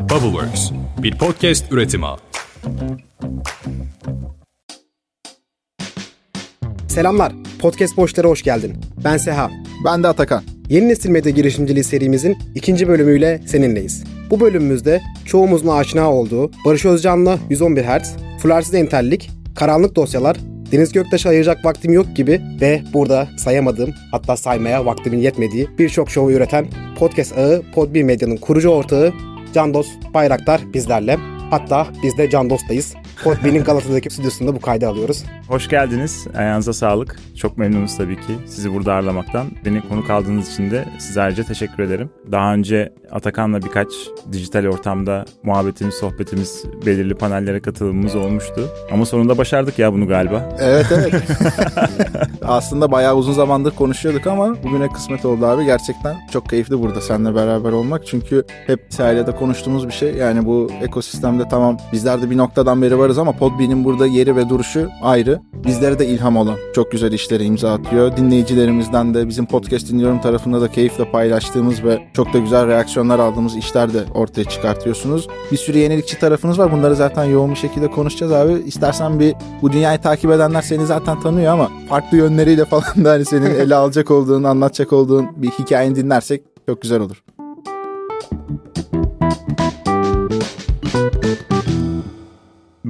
Bubbleworks, bir podcast üretimi. Selamlar, Podcast Boşlara hoş geldin. Ben Seha. Ben de Atakan. Yeni Nesil Medya Girişimciliği serimizin ikinci bölümüyle seninleyiz. Bu bölümümüzde çoğumuzun aşina olduğu Barış Özcan'la 111 Hz, Fularsız Entellik, Karanlık Dosyalar, Deniz Göktaş'a ayıracak vaktim yok gibi ve burada sayamadığım hatta saymaya vaktimin yetmediği birçok şovu üreten podcast ağı Podbi Medya'nın kurucu ortağı Can Dost Bayraktar bizlerle. Hatta biz de Can Dost'tayız. Podbi'nin Galata'daki stüdyosunda bu kaydı alıyoruz. Hoş geldiniz. Ayağınıza sağlık. Çok memnunuz tabii ki sizi burada ağırlamaktan. Beni konuk aldığınız için de size ayrıca teşekkür ederim. Daha önce Atakan'la birkaç dijital ortamda muhabbetimiz, sohbetimiz, belirli panellere katılımımız olmuştu. Ama sonunda başardık ya bunu galiba. Evet evet. Aslında bayağı uzun zamandır konuşuyorduk ama bugüne kısmet oldu abi. Gerçekten çok keyifli burada seninle beraber olmak. Çünkü hep Sahil'de konuştuğumuz bir şey. Yani bu ekosistemde tamam bizler de bir noktadan beri varız ama Podbean'in burada yeri ve duruşu ayrı. Bizlere de ilham olan çok güzel işleri imza atıyor. Dinleyicilerimizden de bizim podcast dinliyorum tarafında da keyifle paylaştığımız ve çok da güzel reaksiyonlar aldığımız işler de ortaya çıkartıyorsunuz. Bir sürü yenilikçi tarafınız var. Bunları zaten yoğun bir şekilde konuşacağız abi. İstersen bir bu dünyayı takip edenler seni zaten tanıyor ama farklı yönleriyle falan da hani senin ele alacak olduğun, anlatacak olduğun bir hikayeni dinlersek çok güzel olur.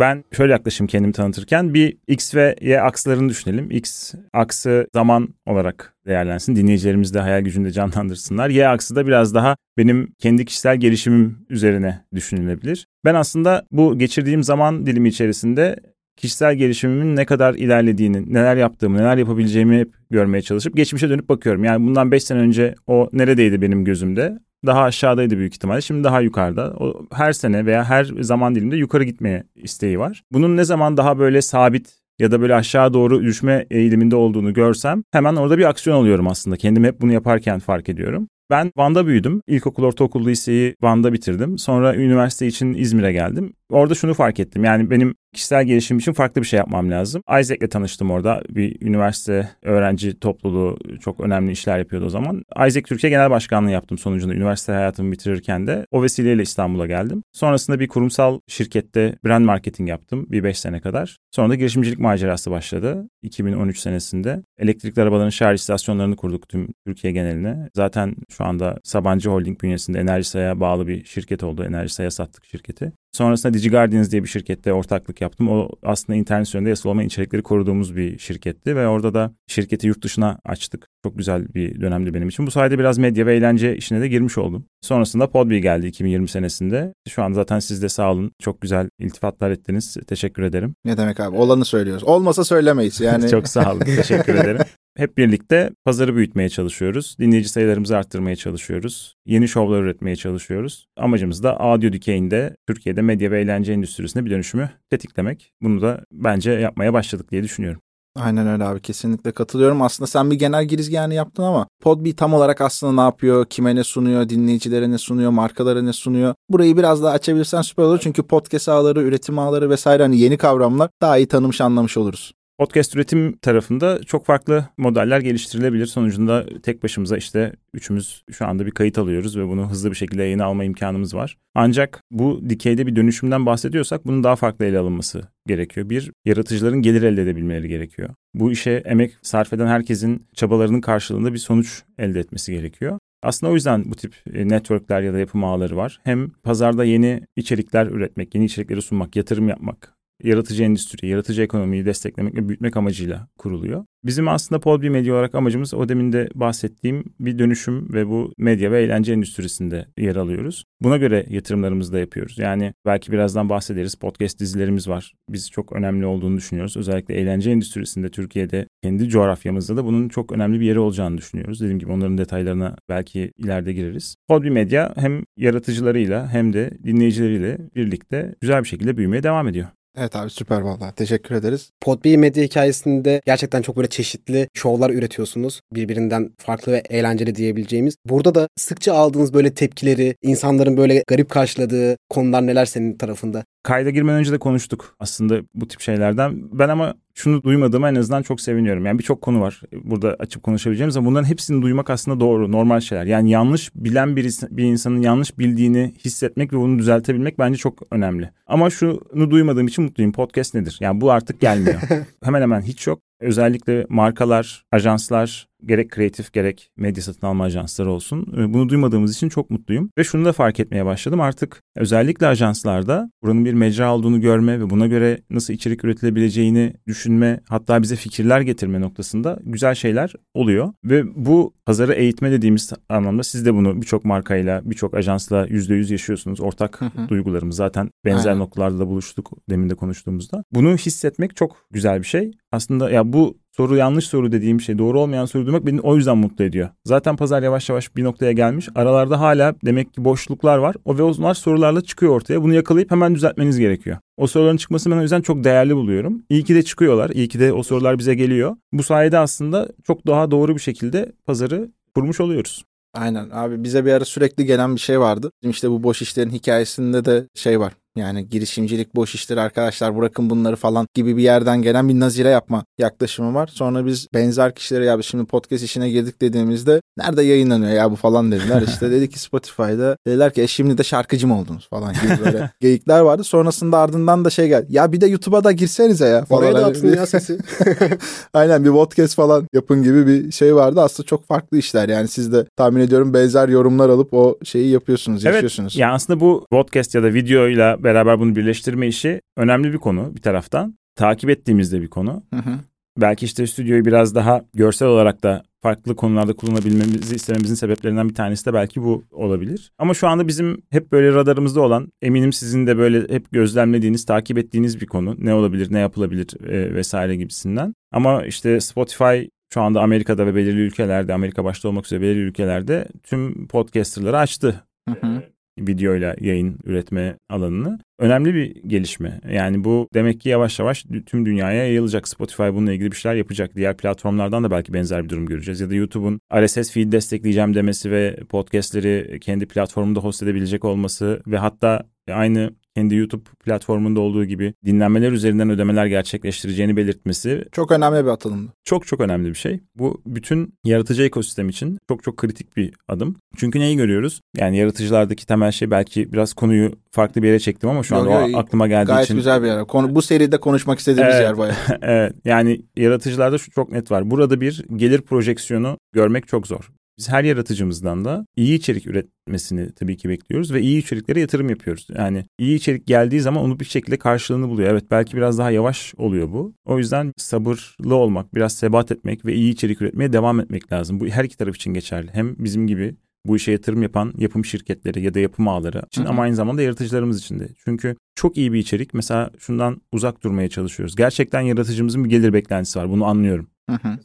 Ben şöyle yaklaşım kendimi tanıtırken bir X ve Y akslarını düşünelim. X aksı zaman olarak değerlensin. Dinleyicilerimiz de hayal gücünde canlandırsınlar. Y aksı da biraz daha benim kendi kişisel gelişimim üzerine düşünülebilir. Ben aslında bu geçirdiğim zaman dilimi içerisinde kişisel gelişimimin ne kadar ilerlediğini, neler yaptığımı, neler yapabileceğimi hep görmeye çalışıp geçmişe dönüp bakıyorum. Yani bundan 5 sene önce o neredeydi benim gözümde? Daha aşağıdaydı büyük ihtimalle. Şimdi daha yukarıda. O her sene veya her zaman diliminde yukarı gitmeye isteği var. Bunun ne zaman daha böyle sabit ya da böyle aşağı doğru düşme eğiliminde olduğunu görsem hemen orada bir aksiyon alıyorum aslında. Kendim hep bunu yaparken fark ediyorum. Ben Van'da büyüdüm. İlkokul, ortaokul, liseyi Van'da bitirdim. Sonra üniversite için İzmir'e geldim. Orada şunu fark ettim. Yani benim kişisel gelişim için farklı bir şey yapmam lazım. Isaac'le tanıştım orada. Bir üniversite öğrenci topluluğu çok önemli işler yapıyordu o zaman. Isaac Türkiye Genel Başkanlığı yaptım sonucunda üniversite hayatımı bitirirken de. O vesileyle İstanbul'a geldim. Sonrasında bir kurumsal şirkette brand marketing yaptım bir 5 sene kadar. Sonra da girişimcilik macerası başladı 2013 senesinde. Elektrikli arabaların şarj istasyonlarını kurduk tüm Türkiye geneline. Zaten şu anda Sabancı Holding bünyesinde Enerjisay'a bağlı bir şirket oldu. Enerjisay'a sattık şirketi. Sonrasında DigiGuardians diye bir şirkette ortaklık yaptım. O aslında internet üzerinde yasal olmayan içerikleri koruduğumuz bir şirketti ve orada da şirketi yurt dışına açtık. Çok güzel bir dönemdi benim için. Bu sayede biraz medya ve eğlence işine de girmiş oldum. Sonrasında Podbee geldi 2020 senesinde. Şu an zaten siz de sağ olun. Çok güzel iltifatlar ettiniz. Teşekkür ederim. Ne demek abi? Olanı söylüyoruz. Olmasa söylemeyiz yani. Çok sağ olun. Teşekkür ederim. Hep birlikte pazarı büyütmeye çalışıyoruz. Dinleyici sayılarımızı arttırmaya çalışıyoruz. Yeni şovlar üretmeye çalışıyoruz. Amacımız da audio dikeyinde Türkiye'de medya ve eğlence endüstrisine bir dönüşümü tetiklemek. Bunu da bence yapmaya başladık diye düşünüyorum. Aynen öyle abi kesinlikle katılıyorum. Aslında sen bir genel girizgahını yaptın ama Podbee tam olarak aslında ne yapıyor, kime ne sunuyor, dinleyicilere ne sunuyor, markalara ne sunuyor. Burayı biraz daha açabilirsen süper olur. Çünkü podcast ağları, üretim ağları vesaire hani yeni kavramlar daha iyi tanımış anlamış oluruz. Podcast üretim tarafında çok farklı modeller geliştirilebilir. Sonucunda tek başımıza işte üçümüz şu anda bir kayıt alıyoruz ve bunu hızlı bir şekilde yayına alma imkanımız var. Ancak bu dikeyde bir dönüşümden bahsediyorsak bunun daha farklı ele alınması gerekiyor. Bir, yaratıcıların gelir elde edebilmeleri gerekiyor. Bu işe emek sarf eden herkesin çabalarının karşılığında bir sonuç elde etmesi gerekiyor. Aslında o yüzden bu tip networkler ya da yapım ağları var. Hem pazarda yeni içerikler üretmek, yeni içerikleri sunmak, yatırım yapmak yaratıcı endüstri, yaratıcı ekonomiyi desteklemek ve büyütmek amacıyla kuruluyor. Bizim aslında Podbi Medya olarak amacımız o demin de bahsettiğim bir dönüşüm ve bu medya ve eğlence endüstrisinde yer alıyoruz. Buna göre yatırımlarımızı da yapıyoruz. Yani belki birazdan bahsederiz. Podcast dizilerimiz var. Biz çok önemli olduğunu düşünüyoruz. Özellikle eğlence endüstrisinde Türkiye'de kendi coğrafyamızda da bunun çok önemli bir yeri olacağını düşünüyoruz. Dediğim gibi onların detaylarına belki ileride gireriz. Podbi Medya hem yaratıcılarıyla hem de dinleyicileriyle birlikte güzel bir şekilde büyümeye devam ediyor. Evet abi süper vallahi teşekkür ederiz. Podbee medya hikayesinde gerçekten çok böyle çeşitli şovlar üretiyorsunuz. Birbirinden farklı ve eğlenceli diyebileceğimiz. Burada da sıkça aldığınız böyle tepkileri, insanların böyle garip karşıladığı konular neler senin tarafında? Kayda girmeden önce de konuştuk aslında bu tip şeylerden. Ben ama şunu duymadığıma en azından çok seviniyorum. Yani birçok konu var burada açıp konuşabileceğimiz ama bunların hepsini duymak aslında doğru, normal şeyler. Yani yanlış bilen bir, bir insanın yanlış bildiğini hissetmek ve bunu düzeltebilmek bence çok önemli. Ama şunu duymadığım için mutluyum. Podcast nedir? Yani bu artık gelmiyor. hemen hemen hiç yok. Özellikle markalar, ajanslar, gerek kreatif gerek medya satın alma ajansları olsun. E, bunu duymadığımız için çok mutluyum. Ve şunu da fark etmeye başladım. Artık özellikle ajanslarda buranın bir mecra olduğunu görme ve buna göre nasıl içerik üretilebileceğini düşünme hatta bize fikirler getirme noktasında güzel şeyler oluyor. Ve bu pazarı eğitme dediğimiz anlamda siz de bunu birçok markayla, birçok ajansla yüzde yüz yaşıyorsunuz. Ortak duygularımız zaten benzer Aynen. noktalarda da buluştuk demin de konuştuğumuzda. Bunu hissetmek çok güzel bir şey. Aslında ya bu soru yanlış soru dediğim şey doğru olmayan soru duymak beni o yüzden mutlu ediyor. Zaten pazar yavaş yavaş bir noktaya gelmiş. Aralarda hala demek ki boşluklar var. O ve onlar sorularla çıkıyor ortaya. Bunu yakalayıp hemen düzeltmeniz gerekiyor. O soruların çıkmasını ben o yüzden çok değerli buluyorum. İyi ki de çıkıyorlar. İyi ki de o sorular bize geliyor. Bu sayede aslında çok daha doğru bir şekilde pazarı kurmuş oluyoruz. Aynen abi bize bir ara sürekli gelen bir şey vardı. İşte bu boş işlerin hikayesinde de şey var. Yani girişimcilik boş işler arkadaşlar bırakın bunları falan gibi bir yerden gelen bir nazire yapma yaklaşımı var. Sonra biz benzer kişilere ya şimdi podcast işine girdik dediğimizde nerede yayınlanıyor ya bu falan dediler. İşte dedi ki Spotify'da dediler ki e şimdi de şarkıcı mı oldunuz falan gibi böyle geyikler vardı. Sonrasında ardından da şey geldi. Ya bir de YouTube'a da girsenize ya. Falan. Oraya da atın ya sesi. Aynen bir podcast falan yapın gibi bir şey vardı. Aslında çok farklı işler yani siz de tahmin ediyorum benzer yorumlar alıp o şeyi yapıyorsunuz, evet, yaşıyorsunuz. Yani aslında bu podcast ya da videoyla beraber bunu birleştirme işi önemli bir konu bir taraftan. Takip ettiğimizde bir konu. Hı hı. Belki işte stüdyoyu biraz daha görsel olarak da farklı konularda kullanabilmemizi istememizin sebeplerinden bir tanesi de belki bu olabilir. Ama şu anda bizim hep böyle radarımızda olan eminim sizin de böyle hep gözlemlediğiniz, takip ettiğiniz bir konu. Ne olabilir, ne yapılabilir e, vesaire gibisinden. Ama işte Spotify şu anda Amerika'da ve belirli ülkelerde, Amerika başta olmak üzere belirli ülkelerde tüm podcasterları açtı. Hı hı videoyla yayın üretme alanını. Önemli bir gelişme. Yani bu demek ki yavaş yavaş tüm dünyaya yayılacak. Spotify bununla ilgili bir şeyler yapacak. Diğer platformlardan da belki benzer bir durum göreceğiz. Ya da YouTube'un RSS feed destekleyeceğim demesi ve podcastleri kendi platformunda host edebilecek olması ve hatta aynı kendi YouTube platformunda olduğu gibi dinlenmeler üzerinden ödemeler gerçekleştireceğini belirtmesi çok önemli bir atılımdı. Çok çok önemli bir şey. Bu bütün yaratıcı ekosistem için çok çok kritik bir adım. Çünkü neyi görüyoruz? Yani yaratıcılardaki temel şey belki biraz konuyu farklı bir yere çektim ama şu o aklıma geldiği gayet için. Gayet güzel bir yer. Konu, bu seride konuşmak istediğimiz evet, yer bayağı. evet. Yani yaratıcılarda şu çok net var. Burada bir gelir projeksiyonu görmek çok zor. Biz her yaratıcımızdan da iyi içerik üretmesini tabii ki bekliyoruz ve iyi içeriklere yatırım yapıyoruz. Yani iyi içerik geldiği zaman onu bir şekilde karşılığını buluyor. Evet belki biraz daha yavaş oluyor bu. O yüzden sabırlı olmak, biraz sebat etmek ve iyi içerik üretmeye devam etmek lazım. Bu her iki taraf için geçerli. Hem bizim gibi bu işe yatırım yapan yapım şirketleri ya da yapım ağları için ama aynı zamanda yaratıcılarımız için de. Çünkü çok iyi bir içerik mesela şundan uzak durmaya çalışıyoruz. Gerçekten yaratıcımızın bir gelir beklentisi var. Bunu anlıyorum.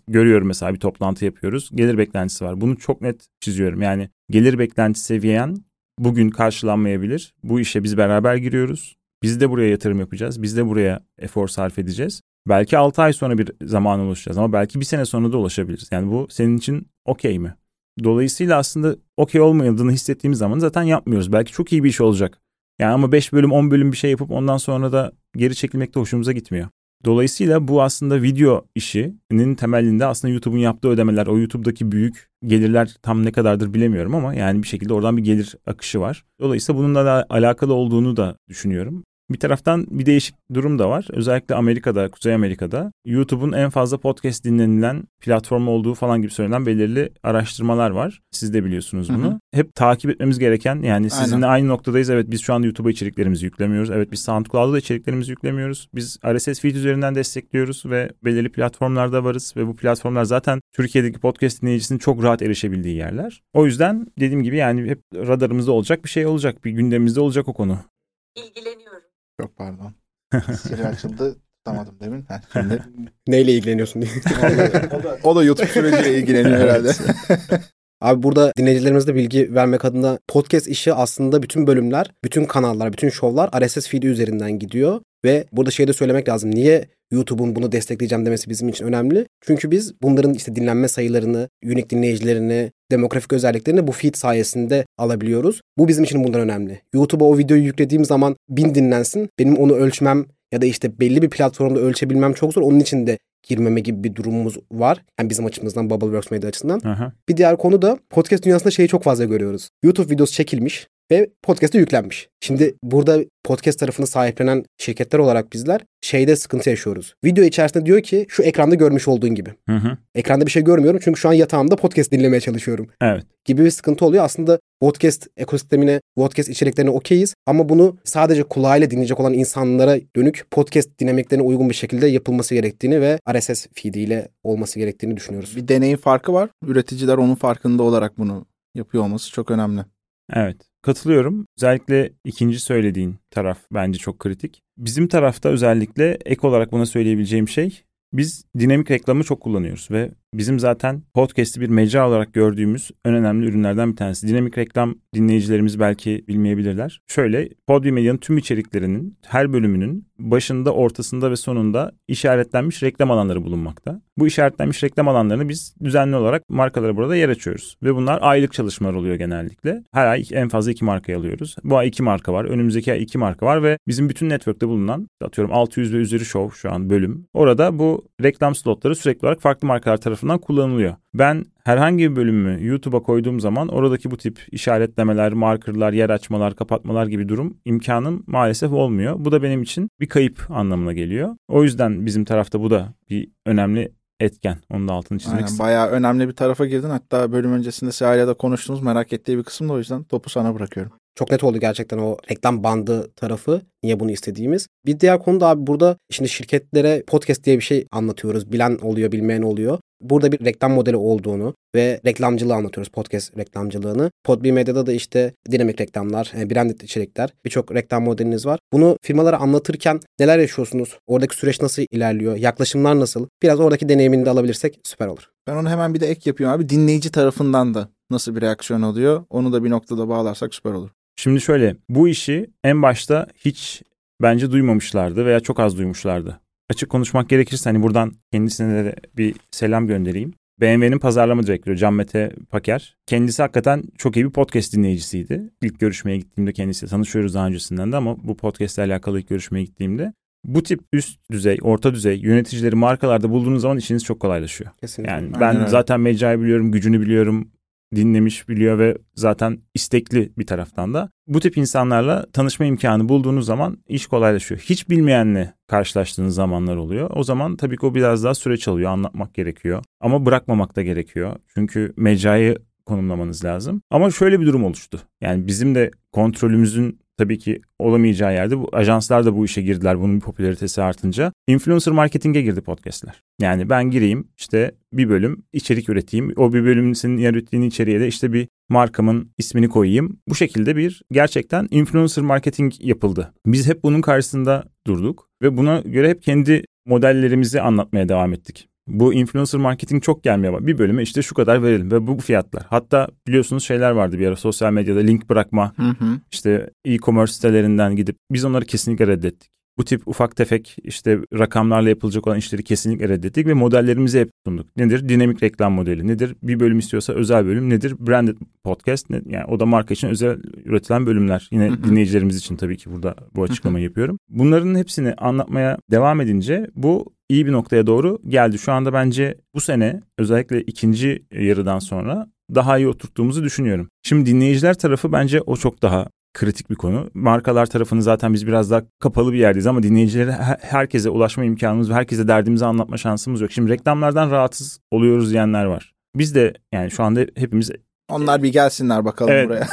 Görüyorum mesela bir toplantı yapıyoruz. Gelir beklentisi var. Bunu çok net çiziyorum. Yani gelir beklentisi seviyen bugün karşılanmayabilir. Bu işe biz beraber giriyoruz. Biz de buraya yatırım yapacağız. Biz de buraya efor sarf edeceğiz. Belki 6 ay sonra bir zaman ulaşacağız ama belki bir sene sonra da ulaşabiliriz. Yani bu senin için okey mi? Dolayısıyla aslında okey olmadığını hissettiğimiz zaman zaten yapmıyoruz. Belki çok iyi bir iş olacak. Yani ama 5 bölüm 10 bölüm bir şey yapıp ondan sonra da geri çekilmek de hoşumuza gitmiyor. Dolayısıyla bu aslında video işinin temelinde aslında YouTube'un yaptığı ödemeler, o YouTube'daki büyük gelirler tam ne kadardır bilemiyorum ama yani bir şekilde oradan bir gelir akışı var. Dolayısıyla bununla da alakalı olduğunu da düşünüyorum. Bir taraftan bir değişik durum da var. Özellikle Amerika'da, Kuzey Amerika'da YouTube'un en fazla podcast dinlenilen platform olduğu falan gibi söylenen belirli araştırmalar var. Siz de biliyorsunuz bunu. Hı hı. Hep takip etmemiz gereken yani sizinle Aynen. aynı noktadayız. Evet biz şu an YouTube'a içeriklerimizi yüklemiyoruz. Evet biz SoundCloud'da da içeriklerimizi yüklemiyoruz. Biz RSS feed üzerinden destekliyoruz ve belirli platformlarda varız ve bu platformlar zaten Türkiye'deki podcast dinleyicisinin çok rahat erişebildiği yerler. O yüzden dediğim gibi yani hep radarımızda olacak bir şey olacak. Bir gündemimizde olacak o konu. İlgileniyorum. Çok pardon. Siri açıldı. Tutamadım demin. Ha, şimdi. Neyle ilgileniyorsun diye. o, da, o da YouTube süreciyle ilgileniyor herhalde. Abi burada dinleyicilerimize bilgi vermek adına podcast işi aslında bütün bölümler, bütün kanallar, bütün şovlar RSS feed üzerinden gidiyor. Ve burada şey de söylemek lazım. Niye YouTube'un bunu destekleyeceğim demesi bizim için önemli? Çünkü biz bunların işte dinlenme sayılarını, unique dinleyicilerini, demografik özelliklerini bu feed sayesinde alabiliyoruz. Bu bizim için bundan önemli. YouTube'a o videoyu yüklediğim zaman bin dinlensin. Benim onu ölçmem ya da işte belli bir platformda ölçebilmem çok zor. Onun için de girmeme gibi bir durumumuz var. Yani bizim açımızdan Bubbleworks Media açısından. Aha. Bir diğer konu da podcast dünyasında şeyi çok fazla görüyoruz. YouTube videosu çekilmiş ve podcast'e yüklenmiş. Şimdi burada podcast tarafını sahiplenen şirketler olarak bizler şeyde sıkıntı yaşıyoruz. Video içerisinde diyor ki şu ekranda görmüş olduğun gibi. Hı hı. Ekranda bir şey görmüyorum çünkü şu an yatağımda podcast dinlemeye çalışıyorum Evet. gibi bir sıkıntı oluyor. Aslında podcast ekosistemine, podcast içeriklerine okeyiz ama bunu sadece kulağıyla dinleyecek olan insanlara dönük podcast dinamiklerine uygun bir şekilde yapılması gerektiğini ve RSS feediyle olması gerektiğini düşünüyoruz. Bir deneyim farkı var. Üreticiler onun farkında olarak bunu yapıyor olması çok önemli. Evet. Katılıyorum. Özellikle ikinci söylediğin taraf bence çok kritik. Bizim tarafta özellikle ek olarak buna söyleyebileceğim şey biz dinamik reklamı çok kullanıyoruz ve bizim zaten podcast'i bir mecra olarak gördüğümüz en önemli ürünlerden bir tanesi. Dinamik reklam dinleyicilerimiz belki bilmeyebilirler. Şöyle Podbi Medya'nın tüm içeriklerinin her bölümünün başında, ortasında ve sonunda işaretlenmiş reklam alanları bulunmakta. Bu işaretlenmiş reklam alanlarını biz düzenli olarak markalara burada yer açıyoruz. Ve bunlar aylık çalışmalar oluyor genellikle. Her ay en fazla iki marka alıyoruz. Bu ay iki marka var. Önümüzdeki ay iki marka var ve bizim bütün network'te bulunan atıyorum 600 ve üzeri show şu an bölüm. Orada bu reklam slotları sürekli olarak farklı markalar tarafından kullanılıyor. Ben herhangi bir bölümü YouTube'a koyduğum zaman oradaki bu tip işaretlemeler, markerlar, yer açmalar, kapatmalar gibi durum imkanım maalesef olmuyor. Bu da benim için bir kayıp anlamına geliyor. O yüzden bizim tarafta bu da bir önemli etken. Onun da altını çizmek Aynen, istedim. bayağı önemli bir tarafa girdin. Hatta bölüm öncesinde Seher'le de konuştuğumuz merak ettiği bir kısım da o yüzden topu sana bırakıyorum. Çok net oldu gerçekten o reklam bandı tarafı. Niye bunu istediğimiz. Bir diğer konu da abi burada şimdi şirketlere podcast diye bir şey anlatıyoruz. Bilen oluyor, bilmeyen oluyor. Burada bir reklam modeli olduğunu ve reklamcılığı anlatıyoruz. Podcast reklamcılığını. Podbi Medya'da da işte dinamik reklamlar, e, branded içerikler, birçok reklam modeliniz var. Bunu firmalara anlatırken neler yaşıyorsunuz? Oradaki süreç nasıl ilerliyor? Yaklaşımlar nasıl? Biraz oradaki deneyimini de alabilirsek süper olur. Ben onu hemen bir de ek yapıyorum abi. Dinleyici tarafından da nasıl bir reaksiyon oluyor? Onu da bir noktada bağlarsak süper olur. Şimdi şöyle bu işi en başta hiç bence duymamışlardı veya çok az duymuşlardı. Açık konuşmak gerekirse hani buradan kendisine de bir selam göndereyim. BMW'nin pazarlama direktörü Can Mete Paker. Kendisi hakikaten çok iyi bir podcast dinleyicisiydi. İlk görüşmeye gittiğimde kendisiyle tanışıyoruz daha öncesinden de ama bu podcast ile alakalı ilk görüşmeye gittiğimde bu tip üst düzey, orta düzey yöneticileri markalarda bulduğunuz zaman işiniz çok kolaylaşıyor. Kesinlikle. Yani Aynen ben öyle. zaten mecrayı biliyorum, gücünü biliyorum, dinlemiş biliyor ve zaten istekli bir taraftan da. Bu tip insanlarla tanışma imkanı bulduğunuz zaman iş kolaylaşıyor. Hiç bilmeyenle karşılaştığınız zamanlar oluyor. O zaman tabii ki o biraz daha süreç alıyor, anlatmak gerekiyor. Ama bırakmamak da gerekiyor. Çünkü mecrayı konumlamanız lazım. Ama şöyle bir durum oluştu. Yani bizim de kontrolümüzün tabii ki olamayacağı yerde bu ajanslar da bu işe girdiler bunun popülaritesi artınca. Influencer marketing'e girdi podcastler. Yani ben gireyim işte bir bölüm içerik üreteyim. O bir bölümün senin ürettiğin içeriğe de işte bir markamın ismini koyayım. Bu şekilde bir gerçekten influencer marketing yapıldı. Biz hep bunun karşısında durduk ve buna göre hep kendi modellerimizi anlatmaya devam ettik. Bu influencer marketing çok gelmeye var. Bir bölüme işte şu kadar verelim ve bu fiyatlar. Hatta biliyorsunuz şeyler vardı bir ara sosyal medyada link bırakma Hı hı. işte e-commerce sitelerinden gidip biz onları kesinlikle reddettik. Bu tip ufak tefek işte rakamlarla yapılacak olan işleri kesinlikle reddettik ve modellerimizi hep sunduk. Nedir? Dinamik reklam modeli. Nedir? Bir bölüm istiyorsa özel bölüm. Nedir? Branded podcast. Ne- Yani o da marka için özel üretilen bölümler. Yine dinleyicilerimiz için tabii ki burada bu açıklamayı yapıyorum. Bunların hepsini anlatmaya devam edince bu iyi bir noktaya doğru geldi. Şu anda bence bu sene özellikle ikinci yarıdan sonra daha iyi oturttuğumuzu düşünüyorum. Şimdi dinleyiciler tarafı bence o çok daha kritik bir konu. Markalar tarafını zaten biz biraz daha kapalı bir yerdeyiz ama dinleyicilere he- herkese ulaşma imkanımız ve herkese derdimizi anlatma şansımız yok. Şimdi reklamlardan rahatsız oluyoruz diyenler var. Biz de yani şu anda hepimiz Onlar bir gelsinler bakalım Evet. buraya.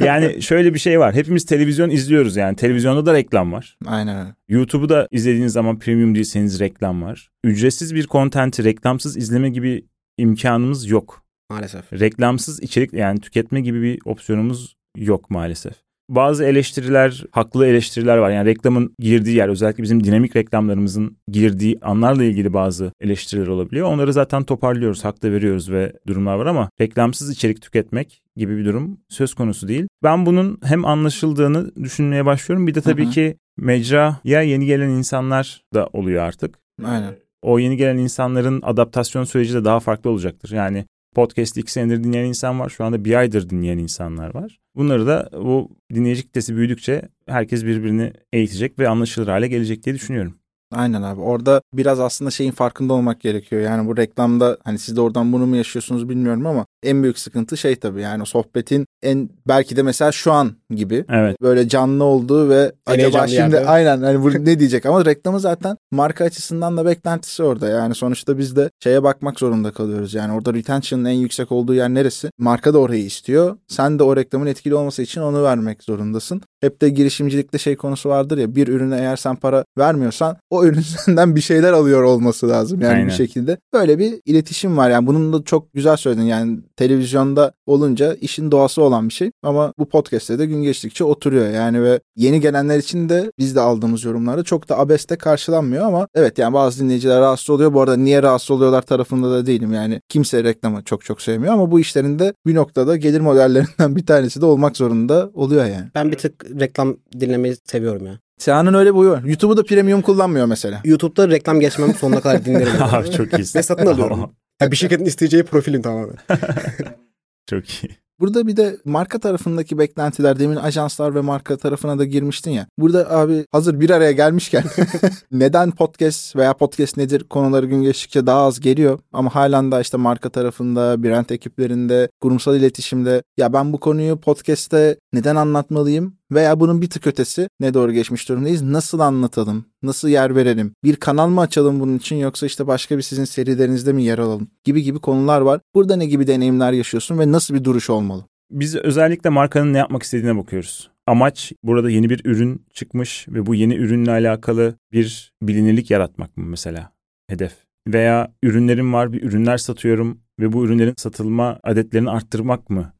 yani şöyle bir şey var. Hepimiz televizyon izliyoruz yani. Televizyonda da reklam var. Aynen öyle. YouTube'u da izlediğiniz zaman premium değilseniz reklam var. Ücretsiz bir kontenti reklamsız izleme gibi imkanımız yok. Maalesef. reklamsız içerik yani tüketme gibi bir opsiyonumuz yok maalesef. Bazı eleştiriler, haklı eleştiriler var. Yani reklamın girdiği yer, özellikle bizim dinamik reklamlarımızın girdiği anlarla ilgili bazı eleştiriler olabiliyor. Onları zaten toparlıyoruz, haklı veriyoruz ve durumlar var ama reklamsız içerik tüketmek gibi bir durum söz konusu değil. Ben bunun hem anlaşıldığını düşünmeye başlıyorum. Bir de tabii Hı hı. ki mecraya yeni gelen insanlar da oluyor artık Aynen. o yeni gelen insanların adaptasyon süreci de daha farklı olacaktır. Yani podcast iki senedir dinleyen insan var. Şu anda bir aydır dinleyen insanlar var. Bunları da bu dinleyici kitlesi büyüdükçe herkes birbirini eğitecek ve anlaşılır hale gelecek diye düşünüyorum. Aynen abi. Orada biraz aslında şeyin farkında olmak gerekiyor. Yani bu reklamda hani siz de oradan bunu mu yaşıyorsunuz bilmiyorum ama en büyük sıkıntı şey tabii yani sohbetin en belki de mesela şu an gibi Evet. böyle canlı olduğu ve En acaba şimdi yerde. aynen hani bu ne diyecek ama reklamı zaten marka açısından da beklentisi orada. Yani sonuçta biz de şeye bakmak zorunda kalıyoruz. Yani orada retention'ın en yüksek olduğu yer neresi? Marka da orayı istiyor. Sen de o reklamın etkili olması için onu vermek zorundasın. Hep de girişimcilikte şey konusu vardır ya bir ürüne eğer sen para vermiyorsan o senden bir şeyler alıyor olması lazım yani Aynen. bir şekilde. Böyle bir iletişim var yani bunun da çok güzel söyledin yani televizyonda olunca işin doğası olan bir şey ama bu podcast'te de gün geçtikçe oturuyor yani ve yeni gelenler için de biz de aldığımız yorumlarda çok da abeste karşılanmıyor ama evet yani bazı dinleyiciler rahatsız oluyor. Bu arada niye rahatsız oluyorlar tarafında da değilim yani kimse reklamı çok çok sevmiyor ama bu işlerin de bir noktada gelir modellerinden bir tanesi de olmak zorunda oluyor yani. Ben bir tık reklam dinlemeyi seviyorum ya. Seha'nın öyle bir huyu var. YouTube'u da premium kullanmıyor mesela. YouTube'da reklam geçmem sonuna kadar dinlerim. Abi çok iyisin. Ve satın alıyorum. Ya bir şirketin isteyeceği profilim tamamen. çok iyi. Burada bir de marka tarafındaki beklentiler demin ajanslar ve marka tarafına da girmiştin ya. Burada abi hazır bir araya gelmişken neden podcast veya podcast nedir konuları gün geçtikçe daha az geliyor ama halen de işte marka tarafında, brand ekiplerinde, kurumsal iletişimde ya ben bu konuyu podcast'te neden anlatmalıyım veya bunun bir tık ötesi ne doğru geçmiş durumdayız. Nasıl anlatalım? Nasıl yer verelim? Bir kanal mı açalım bunun için yoksa işte başka bir sizin serilerinizde mi yer alalım? Gibi gibi konular var. Burada ne gibi deneyimler yaşıyorsun ve nasıl bir duruş olmalı? Biz özellikle markanın ne yapmak istediğine bakıyoruz. Amaç burada yeni bir ürün çıkmış ve bu yeni ürünle alakalı bir bilinirlik yaratmak mı mesela hedef? Veya ürünlerim var, bir ürünler satıyorum ve bu ürünlerin satılma adetlerini arttırmak mı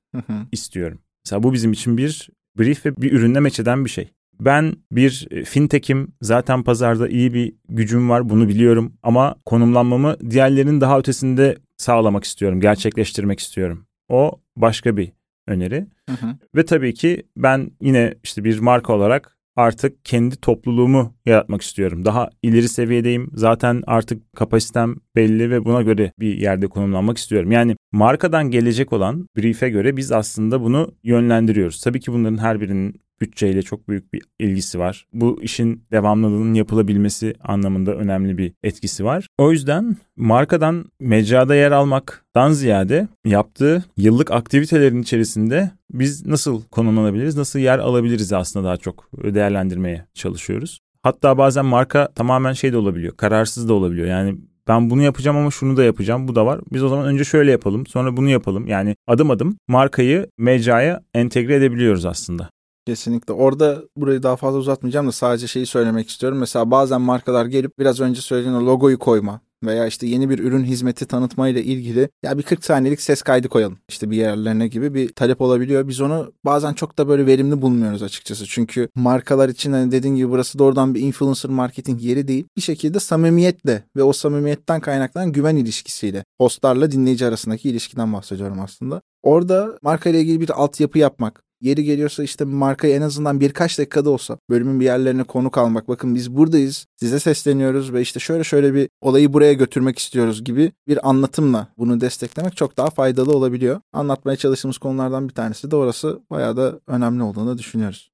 istiyorum? Mesela bu bizim için bir brief ve bir ürünle meç eden bir şey. Ben bir e, fintech'im zaten pazarda iyi bir gücüm var bunu biliyorum ama konumlanmamı diğerlerinin daha ötesinde sağlamak istiyorum, gerçekleştirmek istiyorum. O başka bir öneri. Hı hı. Ve tabii ki ben yine işte bir marka olarak artık kendi topluluğumu yaratmak istiyorum. Daha ileri seviyedeyim. Zaten artık kapasitem belli ve buna göre bir yerde konumlanmak istiyorum. Yani markadan gelecek olan brief'e göre biz aslında bunu yönlendiriyoruz. Tabii ki bunların her birinin bütçeyle çok büyük bir ilgisi var. Bu işin devamlılığının yapılabilmesi anlamında önemli bir etkisi var. O yüzden markadan mecrada yer almaktan ziyade yaptığı yıllık aktivitelerin içerisinde biz nasıl konumlanabiliriz, nasıl yer alabiliriz aslında daha çok değerlendirmeye çalışıyoruz. Hatta bazen marka tamamen şey de olabiliyor, kararsız da olabiliyor. Yani ben bunu yapacağım ama şunu da yapacağım. Bu da var. Biz o zaman önce şöyle yapalım, sonra bunu yapalım. Yani adım adım markayı mecraya entegre edebiliyoruz aslında. Kesinlikle. Orada burayı daha fazla uzatmayacağım da sadece şeyi söylemek istiyorum. Mesela bazen markalar gelip biraz önce söylediğin logoyu koyma veya işte yeni bir ürün hizmeti tanıtmayla ilgili ya bir 40 saniyelik ses kaydı koyalım işte bir yerlerine gibi bir talep olabiliyor. Biz onu bazen çok da böyle verimli bulmuyoruz açıkçası. Çünkü markalar için hani dediğin gibi burası doğrudan bir influencer marketing yeri değil. Bir şekilde samimiyetle ve o samimiyetten kaynaklanan güven ilişkisiyle hostlarla dinleyici arasındaki ilişkiden bahsediyorum aslında. Orada marka ile ilgili bir altyapı yapmak, Yeri geliyorsa işte markayı en azından birkaç dakikada olsa bölümün bir yerlerine konuk almak. Bakın biz buradayız, size sesleniyoruz ve işte şöyle şöyle bir olayı buraya götürmek istiyoruz gibi bir anlatımla bunu desteklemek çok daha faydalı olabiliyor. Anlatmaya çalıştığımız konulardan bir tanesi de orası bayağı da önemli olduğunu düşünüyoruz.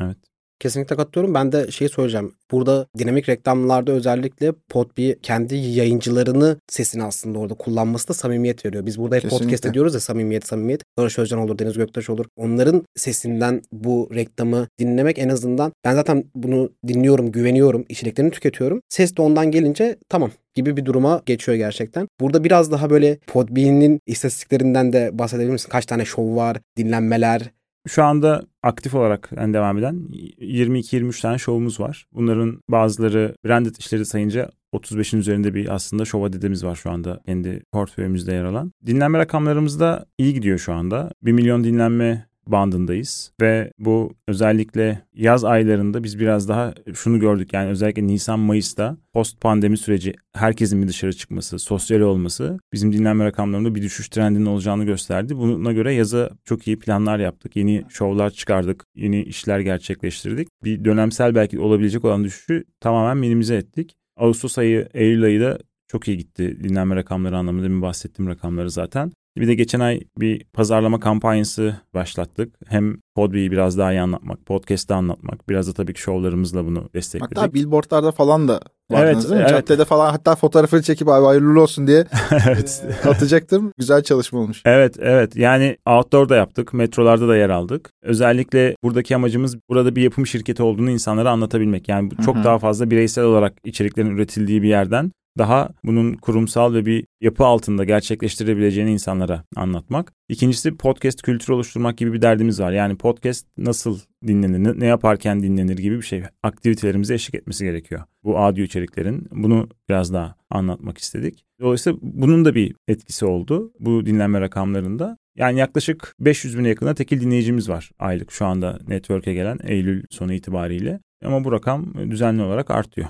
Evet. Kesinlikle katılıyorum. Ben de şey söyleyeceğim. Burada dinamik reklamlarda özellikle Podbi kendi yayıncılarını sesini aslında orada kullanması da samimiyet veriyor. Biz burada hep Kesinlikle. podcast ediyoruz ya samimiyet samimiyet. Barış Özcan olur, Deniz Göktaş olur. Onların sesinden bu reklamı dinlemek en azından ben zaten bunu dinliyorum, güveniyorum, içeriklerini tüketiyorum. Ses de ondan gelince tamam gibi bir duruma geçiyor gerçekten. Burada biraz daha böyle Podbean'in istatistiklerinden de bahsedebilir misin? Kaç tane şov var, dinlenmeler, Şu anda aktif olarak yani devam eden 22-23 tane şovumuz var. Bunların bazıları branded işleri sayınca 35'in üzerinde bir aslında şov adedimiz var şu anda kendi portföyümüzde yer alan. Dinlenme rakamlarımız da iyi gidiyor şu anda. 1 milyon dinlenme bandındayız ve bu özellikle yaz aylarında biz biraz daha şunu gördük yani özellikle Nisan Mayıs'ta post pandemi süreci herkesin bir dışarı çıkması, sosyal olması bizim dinlenme rakamlarında bir düşüş trendinin olacağını gösterdi. Buna göre yaza çok iyi planlar yaptık. Yeni şovlar çıkardık, yeni işler gerçekleştirdik. Bir dönemsel belki olabilecek olan düşüşü tamamen minimize ettik. Ağustos ayı, Eylül ayı da çok iyi gitti dinlenme rakamları anlamında demin bahsettiğim rakamları zaten. Bir de geçen ay bir pazarlama kampanyası başlattık. Hem Podbe'yi biraz daha iyi anlatmak, podcast'ı anlatmak. Biraz da tabii ki şovlarımızla bunu destekledik. Hatta billboardlarda falan da vardınız Evet, değil mi? evet. Caddede falan hatta fotoğrafını çekip abi hayırlı olsun diye evet. atacaktım. Güzel çalışma olmuş. Evet evet yani outdoor da yaptık metrolarda da yer aldık. Özellikle buradaki amacımız burada bir yapım şirketi olduğunu insanlara anlatabilmek. Yani çok Hı hı. daha fazla bireysel olarak içeriklerin üretildiği bir yerden daha bunun kurumsal ve bir yapı altında gerçekleştirebileceğini insanlara anlatmak. İkincisi podcast kültürü oluşturmak gibi bir derdimiz var. Yani podcast nasıl dinlenir, ne- yaparken dinlenir gibi bir şey. Aktivitelerimize eşlik etmesi gerekiyor. Bu audio içeriklerin. Bunu biraz daha anlatmak istedik. Dolayısıyla bunun da bir etkisi oldu bu dinlenme rakamlarında. Yani yaklaşık 500 bine yakında tekil dinleyicimiz var aylık şu anda network'e gelen Eylül sonu itibariyle. Ama bu rakam düzenli olarak artıyor.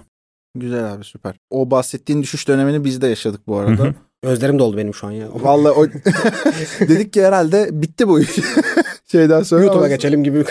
Güzel abi süper. O bahsettiğin düşüş dönemini biz de yaşadık bu arada. Gözlerim doldu benim şu an ya. Vallahi o... dedik ki herhalde bitti bu iş. Şeyden sonra YouTube'a ama geçelim gibi.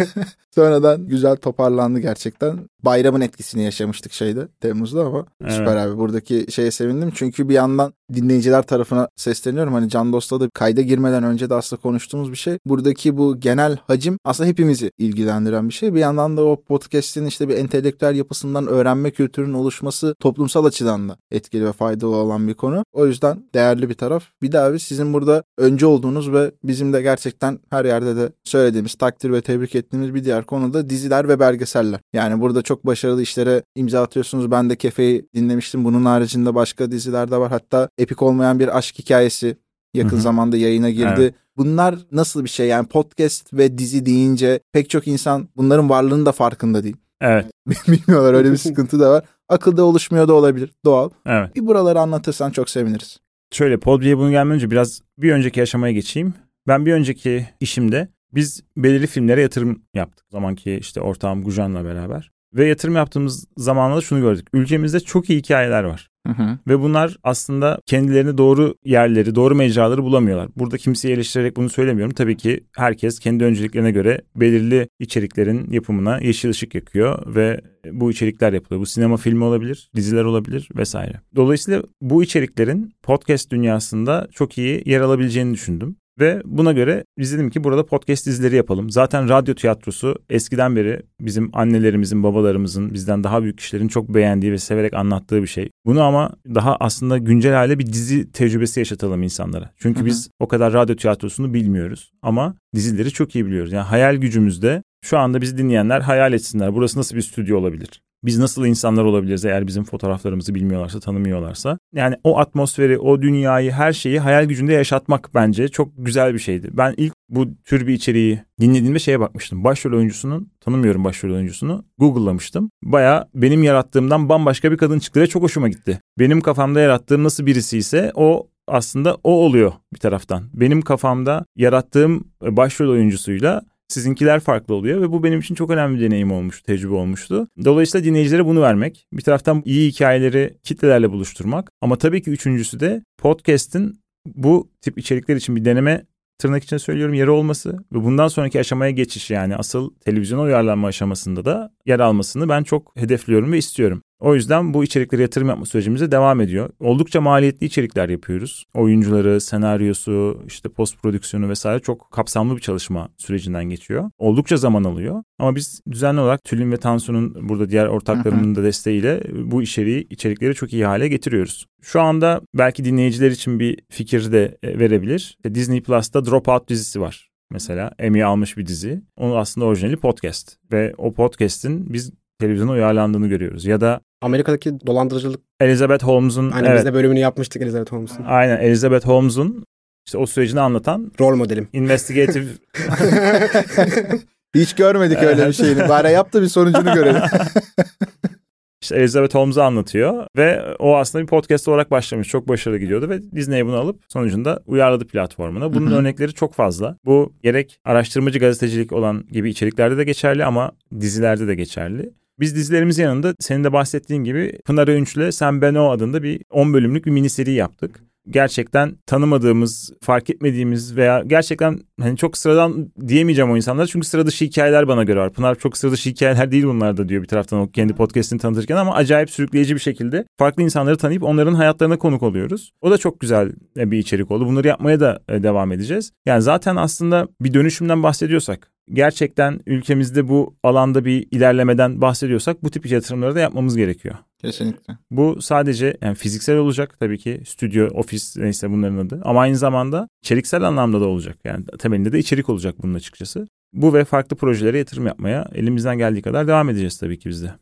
sonradan güzel toparlandı gerçekten. Bayramın etkisini yaşamıştık şeyde Temmuz'da ama Evet. süper abi. Buradaki şeye sevindim. Çünkü bir yandan dinleyiciler tarafına sesleniyorum. Hani Can Dost'la da kayda girmeden önce de aslında konuştuğumuz bir şey. Buradaki bu genel hacim aslında hepimizi ilgilendiren bir şey. Bir yandan da o podcast'in işte bir entelektüel yapısından öğrenme kültürünün oluşması toplumsal açıdan da etkili ve faydalı olan bir konu. O yüzden değerli bir taraf. Bir de abi sizin burada önce olduğunuz ve bizim de gerçekten her yerde de söylediğimiz, takdir ve tebrik ettiğimiz bir diğer konu da diziler ve belgeseller. Yani burada çok başarılı işlere imza atıyorsunuz. Ben de Kefe'yi dinlemiştim. Bunun haricinde başka diziler de var. Hatta epik olmayan bir aşk hikayesi yakın Hı hı. zamanda yayına girdi. Evet. Bunlar nasıl bir şey? Yani podcast ve dizi deyince pek çok insan bunların varlığının da farkında değil. Evet, Bilmiyorlar öyle bir sıkıntı da var. Akılda oluşmuyor da olabilir. Doğal. evet. Bir buraları anlatırsan çok seviniriz. Şöyle Podbe'ye bunu gelmeden önce biraz bir önceki aşamaya geçeyim. Ben bir önceki işimde biz belirli filmlere yatırım yaptık. O zamanki işte ortağım Gujan'la beraber. Ve yatırım yaptığımız zamanlarda şunu gördük. Ülkemizde çok iyi hikayeler var. Hı hı. Ve bunlar aslında kendilerini doğru yerleri, doğru mecraları bulamıyorlar. Burada kimseyi eleştirerek bunu söylemiyorum. Tabii ki herkes kendi önceliklerine göre belirli içeriklerin yapımına yeşil ışık yakıyor ve bu içerikler yapılıyor. Bu sinema filmi olabilir, diziler olabilir vesaire. Dolayısıyla bu içeriklerin podcast dünyasında çok iyi yer alabileceğini düşündüm. Ve buna göre biz dedim ki burada podcast dizileri yapalım. Zaten radyo tiyatrosu eskiden beri bizim annelerimizin, babalarımızın, bizden daha büyük kişilerin çok beğendiği ve severek anlattığı bir şey. Bunu ama daha aslında güncel hale bir dizi tecrübesi yaşatalım insanlara. Çünkü Hı hı. biz o kadar radyo tiyatrosunu bilmiyoruz ama dizileri çok iyi biliyoruz. Yani hayal gücümüzde şu anda bizi dinleyenler hayal etsinler. Burası nasıl bir stüdyo olabilir? Biz nasıl insanlar olabiliriz eğer bizim fotoğraflarımızı bilmiyorlarsa, tanımıyorlarsa? Yani o atmosferi, o dünyayı, her şeyi hayal gücünde yaşatmak bence çok güzel bir şeydi. Ben ilk bu tür bir içeriği dinlediğimde şeye bakmıştım. Başrol oyuncusunun, tanımıyorum başrol oyuncusunu, Google'lamıştım. Baya benim yarattığımdan bambaşka bir kadın çıktı ve çok hoşuma gitti. Benim kafamda yarattığım nasıl birisi ise o aslında o oluyor bir taraftan. Benim kafamda yarattığım başrol oyuncusuyla sizinkiler farklı oluyor ve bu benim için çok önemli bir deneyim olmuş, tecrübe olmuştu. Dolayısıyla dinleyicilere bunu vermek, bir taraftan iyi hikayeleri kitlelerle buluşturmak ama tabii ki üçüncüsü de podcast'in bu tip içerikler için bir deneme tırnak içinde söylüyorum yeri olması ve bundan sonraki aşamaya geçiş yani asıl televizyona uyarlanma aşamasında da yer almasını ben çok hedefliyorum ve istiyorum. O yüzden bu içeriklere yatırım yapma sürecimize devam ediyor. Oldukça maliyetli içerikler yapıyoruz. Oyuncuları, senaryosu, işte post prodüksiyonu vesaire çok kapsamlı bir çalışma sürecinden geçiyor. Oldukça zaman alıyor. Ama biz düzenli olarak Tülin ve Tansu'nun burada diğer ortaklarımın da desteğiyle bu içeriği, içerikleri çok iyi hale getiriyoruz. Şu anda belki dinleyiciler için bir fikir de e, verebilir. Disney Plus'ta Dropout dizisi var. Mesela Emmy almış bir dizi. Onun aslında orijinali podcast. Ve o podcast'in biz televizyona uyarlandığını görüyoruz. Ya da Amerika'daki dolandırıcılık. Elizabeth Holmes'un Aynen evet, biz de bölümünü yapmıştık Elizabeth Holmes'un. aynen Elizabeth Holmes'un işte o sürecini anlatan Rol modelim. investigative Hiç görmedik öyle bir şeyini. Bari yap da bir sonucunu görelim. işte Elizabeth Holmes'u anlatıyor ve o aslında bir podcast olarak başlamış. Çok başarılı gidiyordu ve Disney bunu alıp sonucunda uyarladı platformuna. Bunun örnekleri çok fazla. Bu gerek araştırmacı gazetecilik olan gibi içeriklerde de geçerli ama dizilerde de geçerli. Biz dizilerimizin yanında senin de bahsettiğin gibi Pınar Öğünç'le Sen Ben O adında bir 10 bölümlük bir mini seri yaptık. gerçekten tanımadığımız, fark etmediğimiz veya gerçekten hani çok sıradan diyemeyeceğim o insanlar. Çünkü sıra dışı hikayeler bana göre var. Pınar çok sıra dışı hikayeler değil bunlar da diyor bir taraftan o kendi podcast'ini tanıtırken ama acayip sürükleyici bir şekilde farklı insanları tanıyıp onların hayatlarına konuk oluyoruz. O da çok güzel bir içerik oldu. Bunları yapmaya da e, devam edeceğiz. Yani zaten aslında bir dönüşümden bahsediyorsak gerçekten ülkemizde bu alanda bir ilerlemeden bahsediyorsak bu tip yatırımları da yapmamız gerekiyor. Kesinlikle. Bu sadece yani fiziksel olacak tabii ki stüdyo, ofis neyse bunların adı ama aynı zamanda içeriksel anlamda da olacak. Yani temelinde de içerik olacak bunun açıkçası. Bu ve farklı projelere yatırım yapmaya elimizden geldiği kadar devam edeceğiz tabii ki biz de.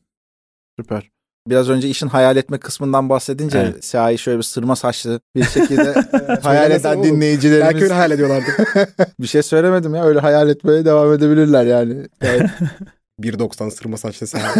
Süper. Biraz önce işin hayal etme kısmından bahsedince evet. Siyah'ı şöyle bir sırma saçlı bir şekilde hayal eden dinleyicilerimiz. Belki öyle hayal ediyorlardı. bir şey söylemedim ya öyle hayal etmeye devam edebilirler yani. yani... 1.90 sırma saçlı Siyah.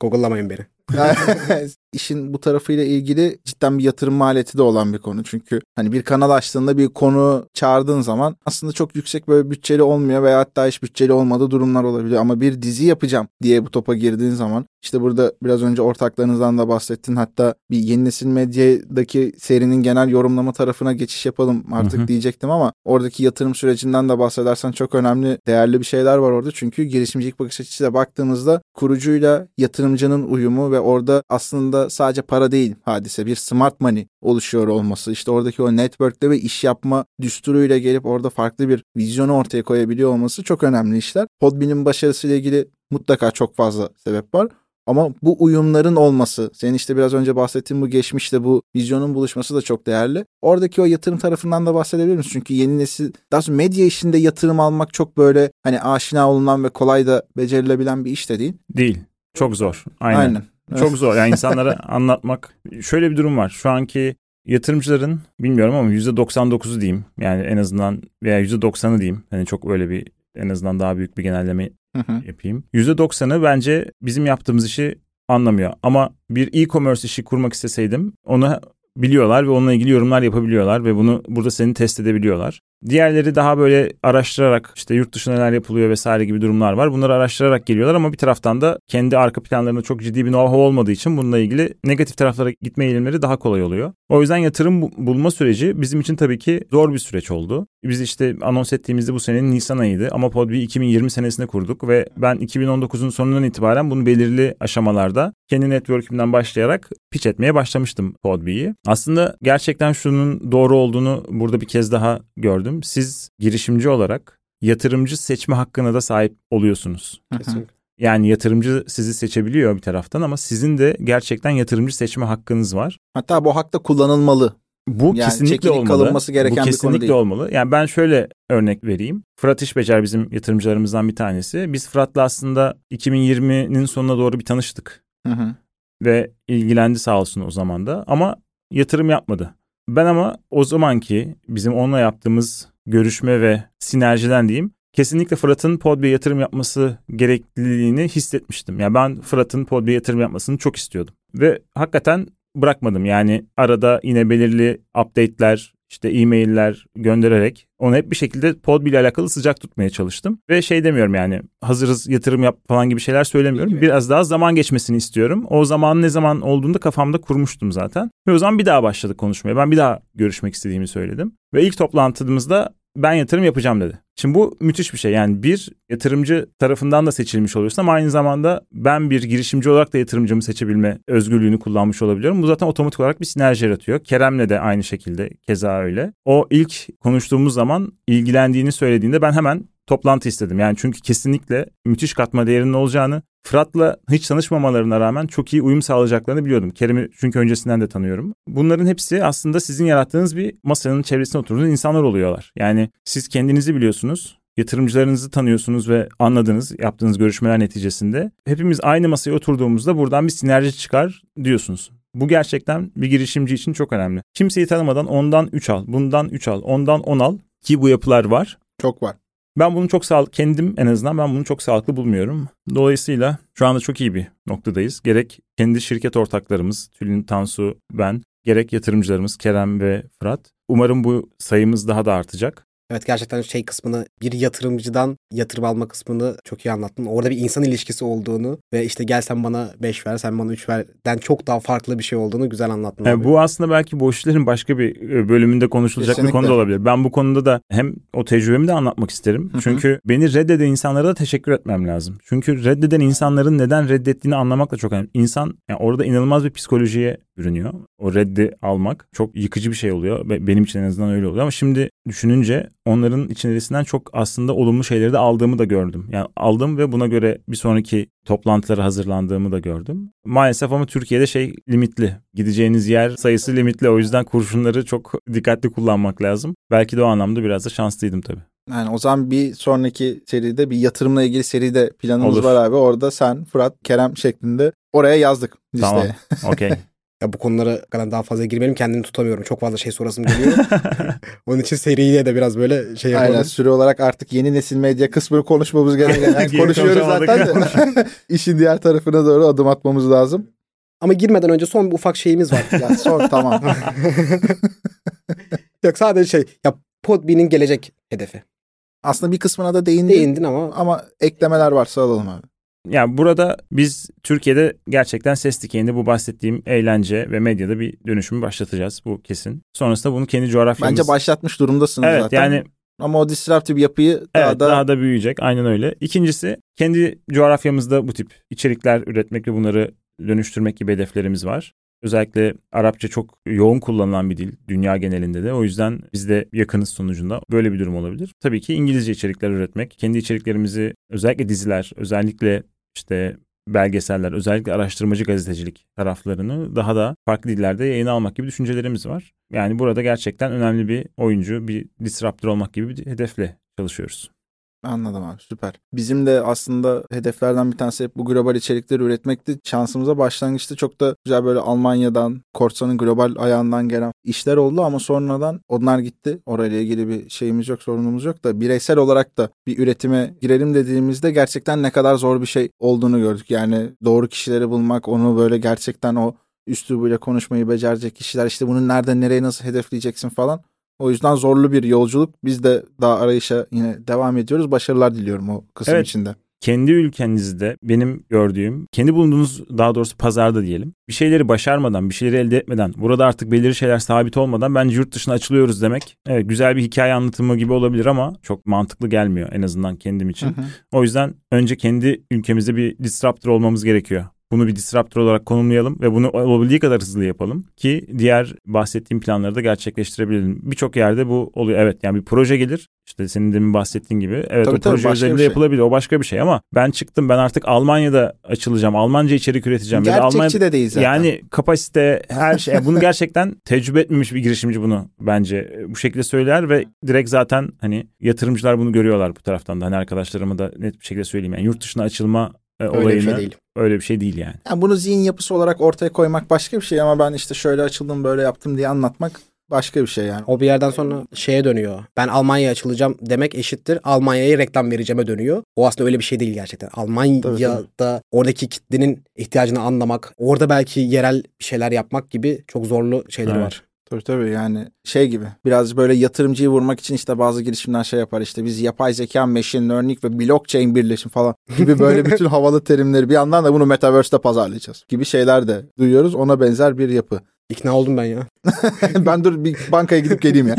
Google'lamayın beni. İşin bu tarafıyla ilgili cidden bir yatırım maliyeti de olan bir konu. Çünkü hani bir kanal açtığında bir konu çağırdığın zaman aslında çok yüksek böyle bütçeli olmuyor veya hatta hiç bütçeli olmadığı durumlar olabiliyor. Ama bir dizi yapacağım diye bu topa girdiğin zaman işte burada biraz önce ortaklarınızdan da bahsettin. Hatta bir yeni nesil medyadaki serinin genel yorumlama tarafına geçiş yapalım artık hı hı. diyecektim ama oradaki yatırım sürecinden de bahsedersen çok önemli, değerli bir şeyler var orada. Çünkü girişimcilik bakış açısıyla baktığımızda kurucuyla yatırımcının uyumu ve orada aslında sadece para değil hadise bir smart money oluşuyor olması. İşte oradaki o network'te ve iş yapma düsturuyla gelip orada farklı bir vizyonu ortaya koyabiliyor olması çok önemli işler. Podbean'in başarısıyla ilgili mutlaka çok fazla sebep var. Ama bu uyumların olması, senin işte biraz önce bahsettiğin bu geçmişte bu vizyonun buluşması da çok değerli. Oradaki o yatırım tarafından da bahsedebilir misin? Çünkü yeni nesil, daha doğrusu medya işinde yatırım almak çok böyle hani aşina olunan ve kolay da becerilebilen bir iş de değil. Değil. Çok zor. Aynen. Aynen. Çok zor. Yani insanlara anlatmak. Şöyle bir durum var. Şu anki yatırımcıların bilmiyorum ama %99'u diyeyim. Yani en azından veya %90'ı diyeyim. Hani çok öyle bir en azından daha büyük bir genelleme hı hı. yapayım. %90'ı bence bizim yaptığımız işi anlamıyor. Ama bir e-commerce işi kurmak isteseydim onu biliyorlar ve onunla ilgili yorumlar yapabiliyorlar ve bunu burada seni test edebiliyorlar. Diğerleri daha böyle araştırarak işte yurt dışında neler yapılıyor vesaire gibi durumlar var. Bunları araştırarak geliyorlar ama bir taraftan da kendi arka planlarında çok ciddi bir know-how olmadığı için bununla ilgili negatif taraflara gitme eğilimleri daha kolay oluyor. O yüzden yatırım bulma süreci bizim için tabii ki zor bir süreç oldu. Biz işte anons ettiğimizde bu senenin Nisan ayıydı ama Podbi 2020 senesinde kurduk ve ben 2019'un sonundan itibaren bunu belirli aşamalarda kendi network'ümden başlayarak pitch etmeye başlamıştım Podbi'yi. Aslında gerçekten şunun doğru olduğunu burada bir kez daha gördüm gördüm. Siz girişimci olarak yatırımcı seçme hakkına da sahip oluyorsunuz. Kesinlikle. Yani yatırımcı sizi seçebiliyor bir taraftan ama sizin de gerçekten yatırımcı seçme hakkınız var. Hatta bu hak da kullanılmalı. Bu yani kesinlikle olmalı. kalınması gereken bu kesinlikle bir konu değil. olmalı. Yani ben şöyle örnek vereyim. Fırat İşbecer bizim yatırımcılarımızdan bir tanesi. Biz Fırat'la aslında 2020'nin sonuna doğru bir tanıştık. Hı hı. Ve ilgilendi sağ olsun o zaman da. Ama yatırım yapmadı. Ben ama o zamanki bizim onunla yaptığımız görüşme ve sinerjiden diyeyim kesinlikle Fırat'ın Podbi'ye yatırım yapması gerekliliğini hissetmiştim. Yani ben Fırat'ın Podbi'ye yatırım yapmasını çok istiyordum. Ve hakikaten bırakmadım. Yani arada yine belirli update'ler, işte e-mailler göndererek onu hep bir şekilde Podbi ile alakalı sıcak tutmaya çalıştım. Ve şey demiyorum yani hazırız yatırım yap falan gibi şeyler söylemiyorum. Biraz daha zaman geçmesini istiyorum. O zaman ne zaman olduğunda kafamda kurmuştum zaten. Ve o zaman bir daha başladık konuşmaya. Ben bir daha görüşmek istediğimi söyledim. Ve ilk toplantımızda ben yatırım yapacağım dedi. Şimdi bu müthiş bir şey. Yani bir yatırımcı tarafından da seçilmiş oluyorsun ama aynı zamanda ben bir girişimci olarak da yatırımcımı seçebilme özgürlüğünü kullanmış olabiliyorum. Bu zaten otomatik olarak bir sinerji yaratıyor. Kerem'le de aynı şekilde keza öyle. O ilk konuştuğumuz zaman ilgilendiğini söylediğinde ben hemen toplantı istedim. Yani çünkü kesinlikle müthiş katma değerinin olacağını, Fırat'la hiç tanışmamalarına rağmen çok iyi uyum sağlayacaklarını biliyordum. Kerem'i çünkü öncesinden de tanıyorum. Bunların hepsi aslında sizin yarattığınız bir masanın çevresine oturduğunuz insanlar oluyorlar. Yani siz kendinizi biliyorsunuz, yatırımcılarınızı tanıyorsunuz ve anladınız yaptığınız görüşmeler neticesinde. Hepimiz aynı masaya oturduğumuzda buradan bir sinerji çıkar diyorsunuz. Bu gerçekten bir girişimci için çok önemli. Kimseyi tanımadan ondan 3 al, bundan 3 al, ondan 10 al ki bu yapılar var. Çok var. Ben bunu çok sağlıklı, kendim en azından ben bunu çok sağlıklı bulmuyorum. Dolayısıyla şu anda çok iyi bir noktadayız. Gerek kendi şirket ortaklarımız, Tülin, Tansu, ben, gerek yatırımcılarımız Kerem ve Fırat. Umarım bu sayımız daha da artacak. Evet gerçekten şey kısmını bir yatırımcıdan yatırım alma kısmını çok iyi anlattın. Orada bir insan ilişkisi olduğunu ve işte gel sen bana 5 ver sen bana 3 verden çok daha farklı bir şey olduğunu güzel anlattın. Yani bu aslında belki bu işlerin başka bir e, bölümünde konuşulacak Kesinlikle. bir konu da olabilir. Ben bu konuda da hem o tecrübemi de anlatmak isterim. Hı hı. Çünkü beni reddeden insanlara da teşekkür etmem lazım. Çünkü reddeden insanların neden reddettiğini anlamak da çok önemli. İnsan yani orada inanılmaz bir psikolojiye bürünüyor. O reddi almak çok yıkıcı bir şey oluyor. Benim için en azından öyle oluyor. Ama şimdi düşününce onların içerisinden çok aslında olumlu şeyleri de aldığımı da gördüm. Yani aldım ve buna göre bir sonraki toplantılara hazırlandığımı da gördüm. Maalesef ama Türkiye'de şey limitli. Gideceğiniz yer sayısı limitli. O yüzden kurşunları çok dikkatli kullanmak lazım. Belki de o anlamda biraz da şanslıydım tabii. Yani o zaman bir sonraki seride bir yatırımla ilgili seride planımız Olur. var abi. Orada sen, Fırat, Kerem şeklinde oraya yazdık listeye. Tamam. Okey. Ya bu konulara kadar daha fazla girmeyelim kendimi tutamıyorum. Çok fazla şey sorasım geliyor. Onun için seriye de biraz böyle şey yapalım. Aynen süre olarak artık yeni nesil medya kısmını konuşmamız gereken. Yani konuşuyoruz zaten de. İşin diğer tarafına doğru adım atmamız lazım. Ama girmeden önce son bir ufak şeyimiz var. Ya sor tamam. Yok sadece şey ya Podbean'in gelecek hedefi. Aslında bir kısmına da değindi. Değindin ama Ama eklemeler varsa alalım abi. Yani burada biz Türkiye'de gerçekten ses dikeyinde bu bahsettiğim eğlence ve medyada bir dönüşümü başlatacağız. Bu kesin. Sonrasında bunu kendi coğrafyamız... Bence başlatmış durumdasınız Evet zaten. yani Ama o disruptive yapıyı daha evet, da daha da büyüyecek. Aynen öyle. İkincisi kendi coğrafyamızda bu tip içerikler üretmek ve bunları dönüştürmek gibi hedeflerimiz var. Özellikle Arapça çok yoğun kullanılan bir dil dünya genelinde de. O yüzden biz de yakınız sonucunda böyle bir durum olabilir. Tabii ki İngilizce içerikler üretmek, kendi içeriklerimizi özellikle diziler, özellikle işte belgeseller, özellikle araştırmacı gazetecilik taraflarını daha da farklı dillerde yayına almak gibi düşüncelerimiz var. Yani burada gerçekten önemli bir oyuncu, bir disruptor olmak gibi bir hedefle çalışıyoruz. Anladım abi süper. Bizim de aslında hedeflerden bir tanesi hep bu global içerikleri üretmekti. Şansımıza başlangıçta çok da güzel böyle Almanya'dan, Korsan'ın global ayağından gelen işler oldu ama sonradan onlar gitti. Orayla ilgili bir şeyimiz yok, sorunumuz yok da bireysel olarak da bir üretime girelim dediğimizde gerçekten ne kadar zor bir şey olduğunu gördük. Yani doğru kişileri bulmak, onu böyle gerçekten o üslubuyla konuşmayı becerecek kişiler işte bunu nereden nereye nasıl hedefleyeceksin falan. O yüzden zorlu bir yolculuk. Biz de daha arayışa yine devam ediyoruz. Başarılar diliyorum o kısım Evet. içinde. kendi ülkenizde benim gördüğüm, kendi bulunduğunuz daha doğrusu pazarda diyelim. Bir şeyleri başarmadan, bir şeyleri elde etmeden, burada artık belirli şeyler sabit olmadan bence yurt dışına açılıyoruz demek. Evet güzel bir hikaye anlatımı gibi olabilir ama çok mantıklı gelmiyor en azından kendim için. O yüzden önce kendi ülkemizde bir disruptor olmamız gerekiyor. Bunu bir disruptor olarak konumlayalım ve bunu olabildiği kadar hızlı yapalım ki diğer bahsettiğim planları da gerçekleştirebilelim. Birçok yerde bu oluyor. Evet yani bir proje gelir. İşte senin demin bahsettiğin gibi. Evet Tabii o tabii, proje üzerinde şey. yapılabilir. O başka bir şey ama ben çıktım ben artık Almanya'da açılacağım. Almanca içerik üreteceğim. Gerçekçi Almanya... de değil zaten. Yani kapasite her şey. Bunu gerçekten tecrübe etmemiş bir girişimci bunu bence bu şekilde söyler ve direkt zaten hani yatırımcılar bunu görüyorlar bu taraftan da. Hani arkadaşlarıma da net bir şekilde söyleyeyim. Yani yurt dışına açılma e, öyle bir şey değil. öyle bir şey değil yani. Yani bunu zihin yapısı olarak ortaya koymak başka bir şey ama ben işte şöyle açıldım böyle yaptım diye anlatmak başka bir şey yani. O bir yerden sonra şeye dönüyor. Ben Almanya'ya açılacağım demek eşittir. Almanya'ya reklam vereceğime dönüyor. O aslında öyle bir şey değil gerçekten. Almanya'da oradaki kitlenin ihtiyacını anlamak, orada belki yerel bir şeyler yapmak gibi çok zorlu şeyleri Evet. var. Tabii tabii yani şey gibi biraz böyle yatırımcıyı vurmak için işte bazı girişimler şey yapar işte biz yapay zeka, machine learning ve blockchain birleşim falan gibi böyle bütün havalı terimleri bir yandan da bunu metaverse'te pazarlayacağız gibi şeyler de duyuyoruz. Ona benzer bir yapı. İkna oldum ben ya. ben dur bir bankaya gidip geleyim ya.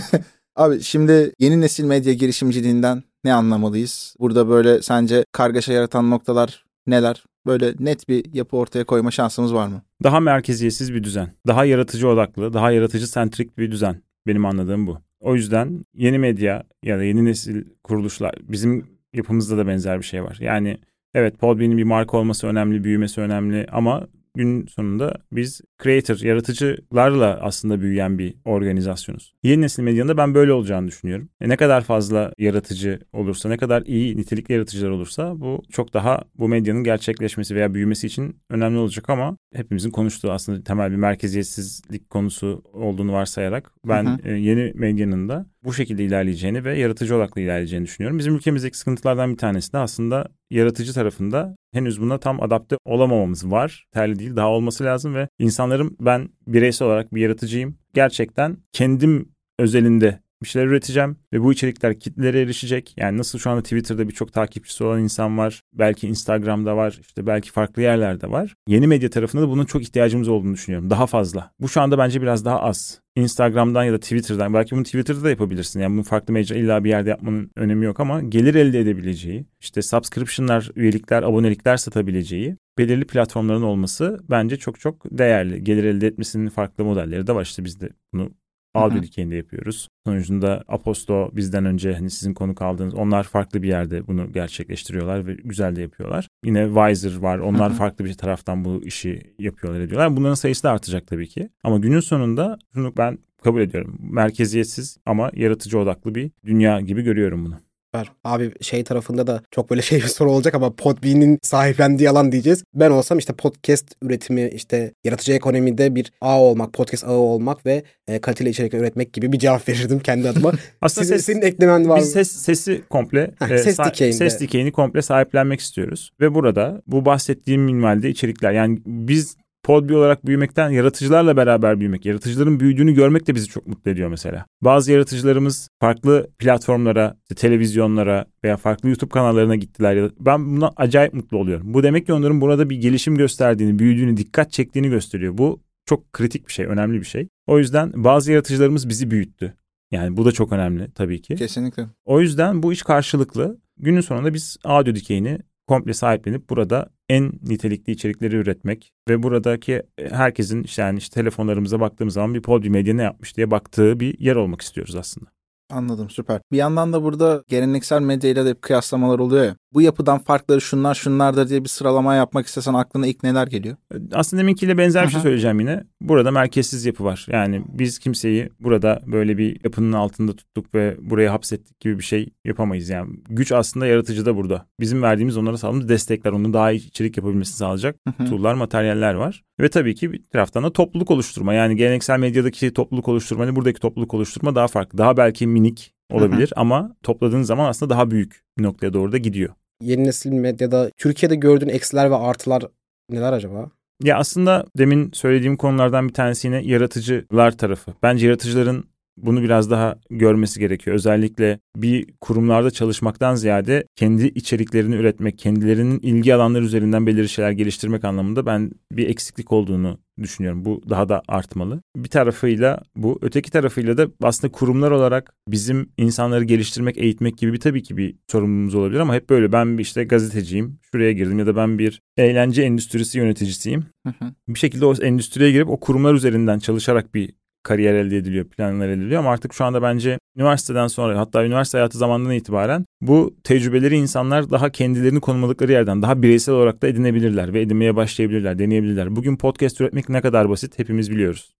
Abi şimdi yeni nesil medya girişimciliğinden ne anlamalıyız? Burada böyle sence kargaşa yaratan noktalar neler? Böyle net bir yapı ortaya koyma şansımız var mı? Daha merkeziyetsiz bir düzen. Daha yaratıcı odaklı, daha yaratıcı sentrik bir düzen. Benim anladığım bu. O yüzden yeni medya ya da yeni nesil kuruluşlar bizim yapımızda da benzer bir şey var. Yani evet Podbean'in bir marka olması önemli, büyümesi önemli ama gün sonunda biz creator, yaratıcılarla aslında büyüyen bir organizasyonuz. Yeni nesil medyanın da ben böyle olacağını düşünüyorum. E ne kadar fazla yaratıcı olursa, ne kadar iyi nitelikli yaratıcılar olursa bu çok daha bu medyanın gerçekleşmesi veya büyümesi için önemli olacak ama hepimizin konuştuğu aslında temel bir merkeziyetsizlik konusu olduğunu varsayarak ben Hı hı. e, yeni medyanın da bu şekilde ilerleyeceğini ve yaratıcı odaklı ilerleyeceğini düşünüyorum. Bizim ülkemizdeki sıkıntılardan bir tanesi de aslında yaratıcı tarafında henüz buna tam adapte olamamamız var. Terli değil daha olması lazım ve insanların ben bireysel olarak bir yaratıcıyım. Gerçekten kendim özelinde bir şeyler üreteceğim ve bu içerikler kitlere erişecek. Yani nasıl şu anda Twitter'da birçok takipçisi olan insan var. Belki Instagram'da var. işte belki farklı yerlerde var. Yeni medya tarafında da bunun çok ihtiyacımız olduğunu düşünüyorum. Daha fazla. Bu şu anda bence biraz daha az. Instagram'dan ya da Twitter'dan belki bunu Twitter'da da yapabilirsin. Yani bunu farklı mecra illa bir yerde yapmanın önemi yok ama gelir elde edebileceği, işte subscription'lar, üyelikler, abonelikler satabileceği belirli platformların olması bence çok çok değerli. Gelir elde etmesinin farklı modelleri de var. İşte biz de bunu audio dikeyinde yapıyoruz. Sonucunda Aposto bizden önce hani sizin konuk aldığınız onlar farklı bir yerde bunu gerçekleştiriyorlar ve güzel de yapıyorlar. Yine Wiser var. Onlar Hı-hı. farklı bir taraftan bu işi yapıyorlar ediyorlar. Bunların sayısı da artacak tabii ki. Ama günün sonunda şunu ben kabul ediyorum. Merkeziyetsiz ama yaratıcı odaklı bir dünya gibi görüyorum bunu var. Abi şey tarafında da çok böyle şey bir soru olacak ama Podbean'in sahiplendiği alan diyeceğiz. Ben olsam işte podcast üretimi işte yaratıcı ekonomide bir ağ olmak, podcast ağı olmak ve e, kaliteli içerikler üretmek gibi bir cevap verirdim kendi adıma. Aslında Sizin, ses, senin eklemen var mı? Biz ses, sesi komple, Heh, e, ses, dikeyinde. ses dikeyini komple sahiplenmek istiyoruz. Ve burada bu bahsettiğim minvalde içerikler yani biz Podbi olarak büyümekten yaratıcılarla beraber büyümek, yaratıcıların büyüdüğünü görmek de bizi çok mutlu ediyor mesela. Bazı yaratıcılarımız farklı platformlara, işte televizyonlara veya farklı YouTube kanallarına gittiler. Ben buna acayip mutlu oluyorum. Bu demek ki onların burada bir gelişim gösterdiğini, büyüdüğünü, dikkat çektiğini gösteriyor. Bu çok kritik bir şey, önemli bir şey. O yüzden bazı yaratıcılarımız bizi büyüttü. Yani bu da çok önemli tabii ki. Kesinlikle. O yüzden bu iş karşılıklı. Günün sonunda biz audio dikeyini komple sahiplenip burada en nitelikli içerikleri üretmek ve buradaki herkesin işte yani işte telefonlarımıza baktığımız zaman bir Podbi Medya ne yapmış diye baktığı bir yer olmak istiyoruz aslında. Anladım süper. Bir yandan da burada geleneksel medyayla da hep kıyaslamalar oluyor ya. Bu yapıdan farkları şunlar şunlardır diye bir sıralama yapmak istesen aklına ilk neler geliyor? Aslında deminkiyle benzer bir şey söyleyeceğim yine. Burada merkezsiz yapı var. Yani biz kimseyi burada böyle bir yapının altında tuttuk ve buraya hapsettik gibi bir şey yapamayız. Yani güç aslında yaratıcı da burada. Bizim verdiğimiz onlara sağladığımız destekler, onu daha iyi içerik yapabilmesini sağlayacak tool'lar, materyaller var. Ve tabii ki bir taraftan da topluluk oluşturma. Yani geleneksel medyadaki topluluk oluşturma ile buradaki topluluk oluşturma daha farklı. Daha belki minik olabilir hı hı. ama topladığın zaman aslında daha büyük bir noktaya doğru da gidiyor. Yeni nesil medyada Türkiye'de gördüğün eksiler ve artılar neler acaba? Ya aslında demin söylediğim konulardan bir tanesi yine yaratıcılar tarafı. Bence yaratıcıların bunu biraz daha görmesi gerekiyor. Özellikle bir kurumlarda çalışmaktan ziyade kendi içeriklerini üretmek, kendilerinin ilgi alanları üzerinden belirli şeyler geliştirmek anlamında ben bir eksiklik olduğunu düşünüyorum. Bu daha da artmalı. Bir tarafıyla bu, öteki tarafıyla da aslında kurumlar olarak bizim insanları geliştirmek, eğitmek gibi bir tabii ki bir sorumluluğumuz olabilir ama hep böyle ben işte gazeteciyim, şuraya girdim ya da ben bir eğlence endüstrisi yöneticisiyim. Bir şekilde o endüstriye girip o kurumlar üzerinden çalışarak bir kariyer elde ediliyor, planlar elde ediliyor ama artık şu anda bence üniversiteden sonra hatta üniversite hayatı zamanından itibaren bu tecrübeleri insanlar daha kendilerini konumladıkları yerden daha bireysel olarak da edinebilirler ve edinmeye başlayabilirler, deneyebilirler. Bugün podcast üretmek ne kadar basit hepimiz biliyoruz.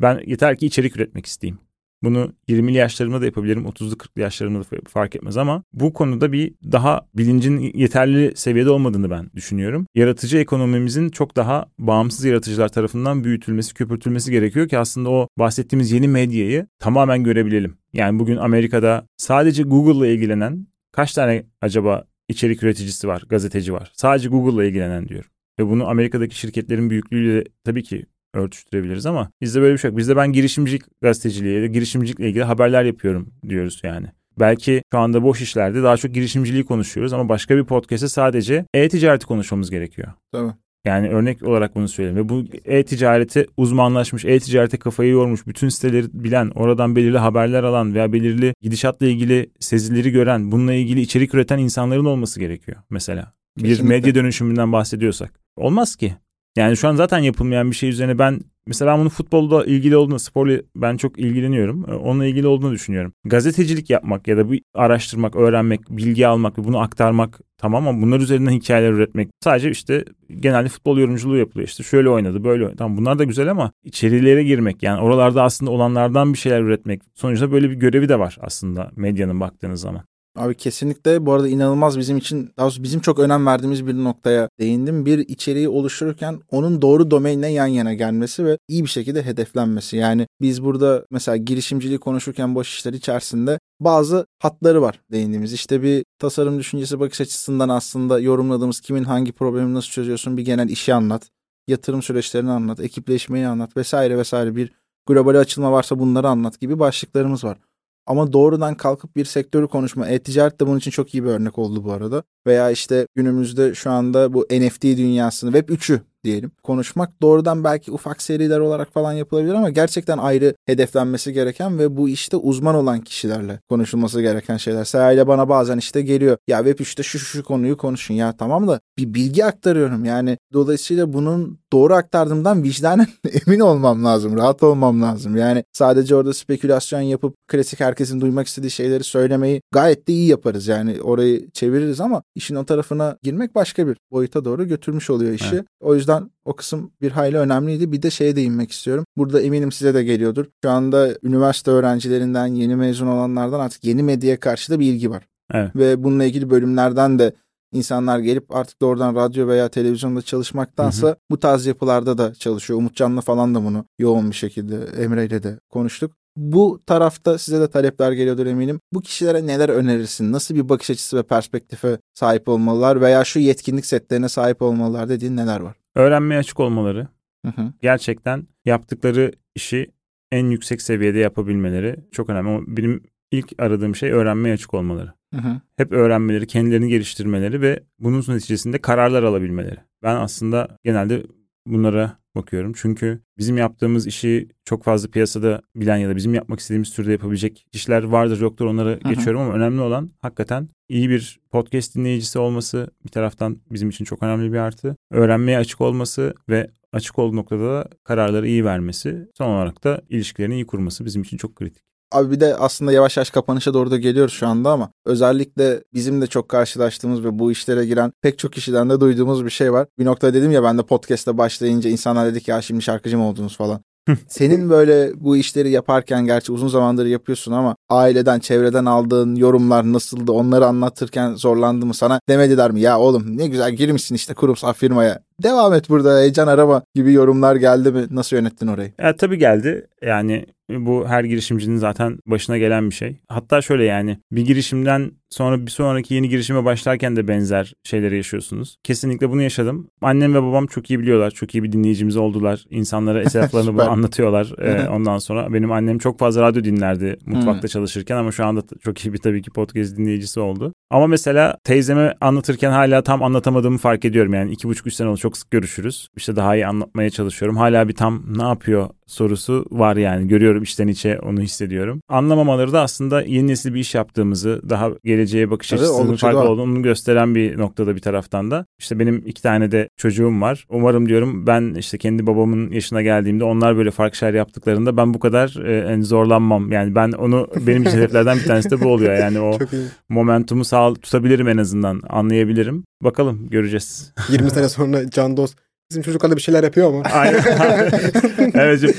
Ben yeter ki içerik üretmek isteyeyim. Bunu 20'li yaşlarımda da yapabilirim, 30'lu 40'lı yaşlarımda da fark etmez ama bu konuda bir daha bilincin yeterli seviyede olmadığını ben düşünüyorum. Yaratıcı ekonomimizin çok daha bağımsız yaratıcılar tarafından büyütülmesi, köpürtülmesi gerekiyor ki aslında o bahsettiğimiz yeni medyayı tamamen görebilelim. Yani bugün Amerika'da sadece Google'la ilgilenen kaç tane acaba içerik üreticisi var, gazeteci var? Sadece Google'la ilgilenen diyorum. Ve bunu Amerika'daki şirketlerin büyüklüğüyle tabii ki örtüştürebiliriz ama bizde böyle bir şey yok. Bizde ben girişimcilik gazeteciliği, girişimcilikle ilgili haberler yapıyorum diyoruz yani. Belki şu anda boş işlerde daha çok girişimciliği konuşuyoruz ama başka bir podcast'te sadece e-ticareti konuşmamız gerekiyor. Tamam. Yani örnek olarak bunu söyleyeyim. Ve bu e-ticareti uzmanlaşmış, e-ticarete kafayı yormuş, bütün siteleri bilen, oradan belirli haberler alan veya belirli gidişatla ilgili sezileri gören, bununla ilgili içerik üreten insanların olması gerekiyor mesela. Kesinlikle. Bir medya dönüşümünden bahsediyorsak. Olmaz ki. Yani şu an zaten yapılmayan bir şey üzerine ben mesela ben bunu futbolda ilgili olduğunu, sporla ben çok ilgileniyorum. Ee, onunla ilgili olduğunu düşünüyorum. Gazetecilik yapmak ya da bir araştırmak, öğrenmek, bilgi almak ve bunu aktarmak tamam ama bunlar üzerinden hikayeler üretmek sadece işte genelde futbol yorumculuğu yapılıyor. İşte şöyle oynadı, böyle oynadı. Tamam bunlar da güzel ama içerilere girmek yani oralarda aslında olanlardan bir şeyler üretmek. Sonuçta böyle bir görevi de var aslında medyanın baktığınız zaman. Abi kesinlikle bu arada inanılmaz bizim için daha doğrusu bizim çok önem verdiğimiz bir noktaya değindim. Bir içeriği oluştururken onun doğru domainle yan yana gelmesi ve iyi bir şekilde hedeflenmesi. Yani biz burada mesela girişimciliği konuşurken boş işler içerisinde bazı hatları var değindiğimiz. İşte bir tasarım düşüncesi bakış açısından aslında yorumladığımız kimin hangi problemi nasıl çözüyorsun bir genel işi anlat. Yatırım süreçlerini anlat, ekipleşmeyi anlat vesaire vesaire bir global açılma varsa bunları anlat gibi başlıklarımız var. Ama doğrudan kalkıp bir sektörü konuşma. E-ticaret de bunun için çok iyi bir örnek oldu bu arada. Veya işte günümüzde şu anda bu NFT dünyasını Web 3'ü diyelim. Konuşmak doğrudan belki ufak seriler olarak falan yapılabilir ama gerçekten ayrı hedeflenmesi gereken ve bu işte uzman olan kişilerle konuşulması gereken şeyler. Seha bana bazen işte geliyor. Ya Web 3'te şu şu konuyu konuşun ya tamam da bir bilgi aktarıyorum. Yani dolayısıyla bunun doğru aktardığımdan vicdanen emin olmam lazım. Rahat olmam lazım. Yani sadece orada spekülasyon yapıp klasik herkesin duymak istediği şeyleri söylemeyi gayet de iyi yaparız. Yani orayı çeviririz ama işin o tarafına girmek başka bir boyuta doğru götürmüş oluyor işi. Evet. O yüzden o kısım bir hayli önemliydi. Bir de şeye değinmek istiyorum. Burada eminim size de geliyordur. Şu anda üniversite öğrencilerinden, yeni mezun olanlardan artık yeni medyaya karşı da bir ilgi var. Evet. Ve bununla ilgili bölümlerden de insanlar gelip artık doğrudan radyo veya televizyonda çalışmaktansa hı hı. bu tarz yapılarda da çalışıyor. Umutcan'la falan da bunu yoğun bir şekilde Emre ile de konuştuk. Bu tarafta size de talepler geliyordur eminim. Bu kişilere neler önerirsin? Nasıl bir bakış açısı ve perspektife sahip olmalılar veya şu yetkinlik setlerine sahip olmalılar dediğin neler var? Öğrenmeye açık olmaları. Hı hı. Gerçekten yaptıkları işi en yüksek seviyede yapabilmeleri çok önemli. Benim ilk aradığım şey öğrenmeye açık olmaları. Hı hı. Hep öğrenmeleri, kendilerini geliştirmeleri ve bunun neticesinde kararlar alabilmeleri. Ben aslında genelde bunlara bakıyorum. Çünkü bizim yaptığımız işi çok fazla piyasada bilen ya da bizim yapmak istediğimiz türde yapabilecek kişiler vardır yoktur onları Hı-hı. geçiyorum ama önemli olan hakikaten iyi bir podcast dinleyicisi olması bir taraftan bizim için çok önemli bir artı. Öğrenmeye açık olması ve açık olduğu noktada da kararları iyi vermesi. Son olarak da ilişkilerini iyi kurması bizim için çok kritik. Abi bir de aslında yavaş yavaş kapanışa doğru da geliyoruz şu anda ama özellikle bizim de çok karşılaştığımız ve bu işlere giren pek çok kişiden de duyduğumuz bir şey var. Bir nokta dedim ya ben de podcast'te başlayınca insanlar dedik ya şimdi şarkıcı mı oldunuz falan. Senin böyle bu işleri yaparken gerçi uzun zamandır yapıyorsun ama aileden, çevreden aldığın yorumlar nasıldı? Onları anlatırken zorlandı mı sana? Demediler mi? Ya oğlum ne güzel girmişsin işte kurumsal firmaya. Devam et burada heyecan arama gibi yorumlar geldi mi? Nasıl yönettin orayı? Ya, tabii geldi. Yani bu her girişimcinin zaten başına gelen bir şey. Hatta şöyle yani bir girişimden sonra bir sonraki yeni girişime başlarken de benzer şeyleri yaşıyorsunuz. Kesinlikle bunu yaşadım. Annem ve babam çok iyi biliyorlar. Çok iyi bir dinleyicimiz oldular. İnsanlara bunu anlatıyorlar. Ee, ondan sonra benim annem çok fazla radyo dinlerdi mutfakta çalışırken ama şu anda çok iyi bir tabii ki podcast dinleyicisi oldu. Ama mesela teyzeme anlatırken hala tam anlatamadığımı fark ediyorum. Yani iki buçuk üç sene oldu çok sık görüşürüz. İşte daha iyi anlatmaya çalışıyorum. Hala bir tam ne yapıyor sorusu var yani. Görüyorum içten içe onu hissediyorum. Anlamamaları da aslında yeni nesil bir iş yaptığımızı, daha geleceğe bakış Tabii, açısının farklı olduğunu gösteren bir noktada bir taraftan da. İşte benim iki tane de çocuğum var. Umarım diyorum ben işte kendi babamın yaşına geldiğimde onlar böyle farklı şeyler yaptıklarında ben bu kadar e, yani zorlanmam. Yani ben onu benim için hedeflerden bir tanesi de bu oluyor. Yani o momentumu sağ tutabilirim en azından anlayabilirim. Bakalım göreceğiz. 20 sene sonra Can Dost Bizim çocuklar da bir şeyler yapıyor ama. Aynen. evet.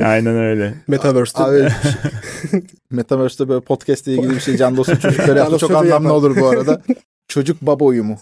Aynen öyle. Metaverse'de. Abi, Metaverse'de böyle podcast ile ilgili bir şey Can Dost'un çocukları yaptı. Çok anlamlı olur bu arada. Çocuk baba uyumu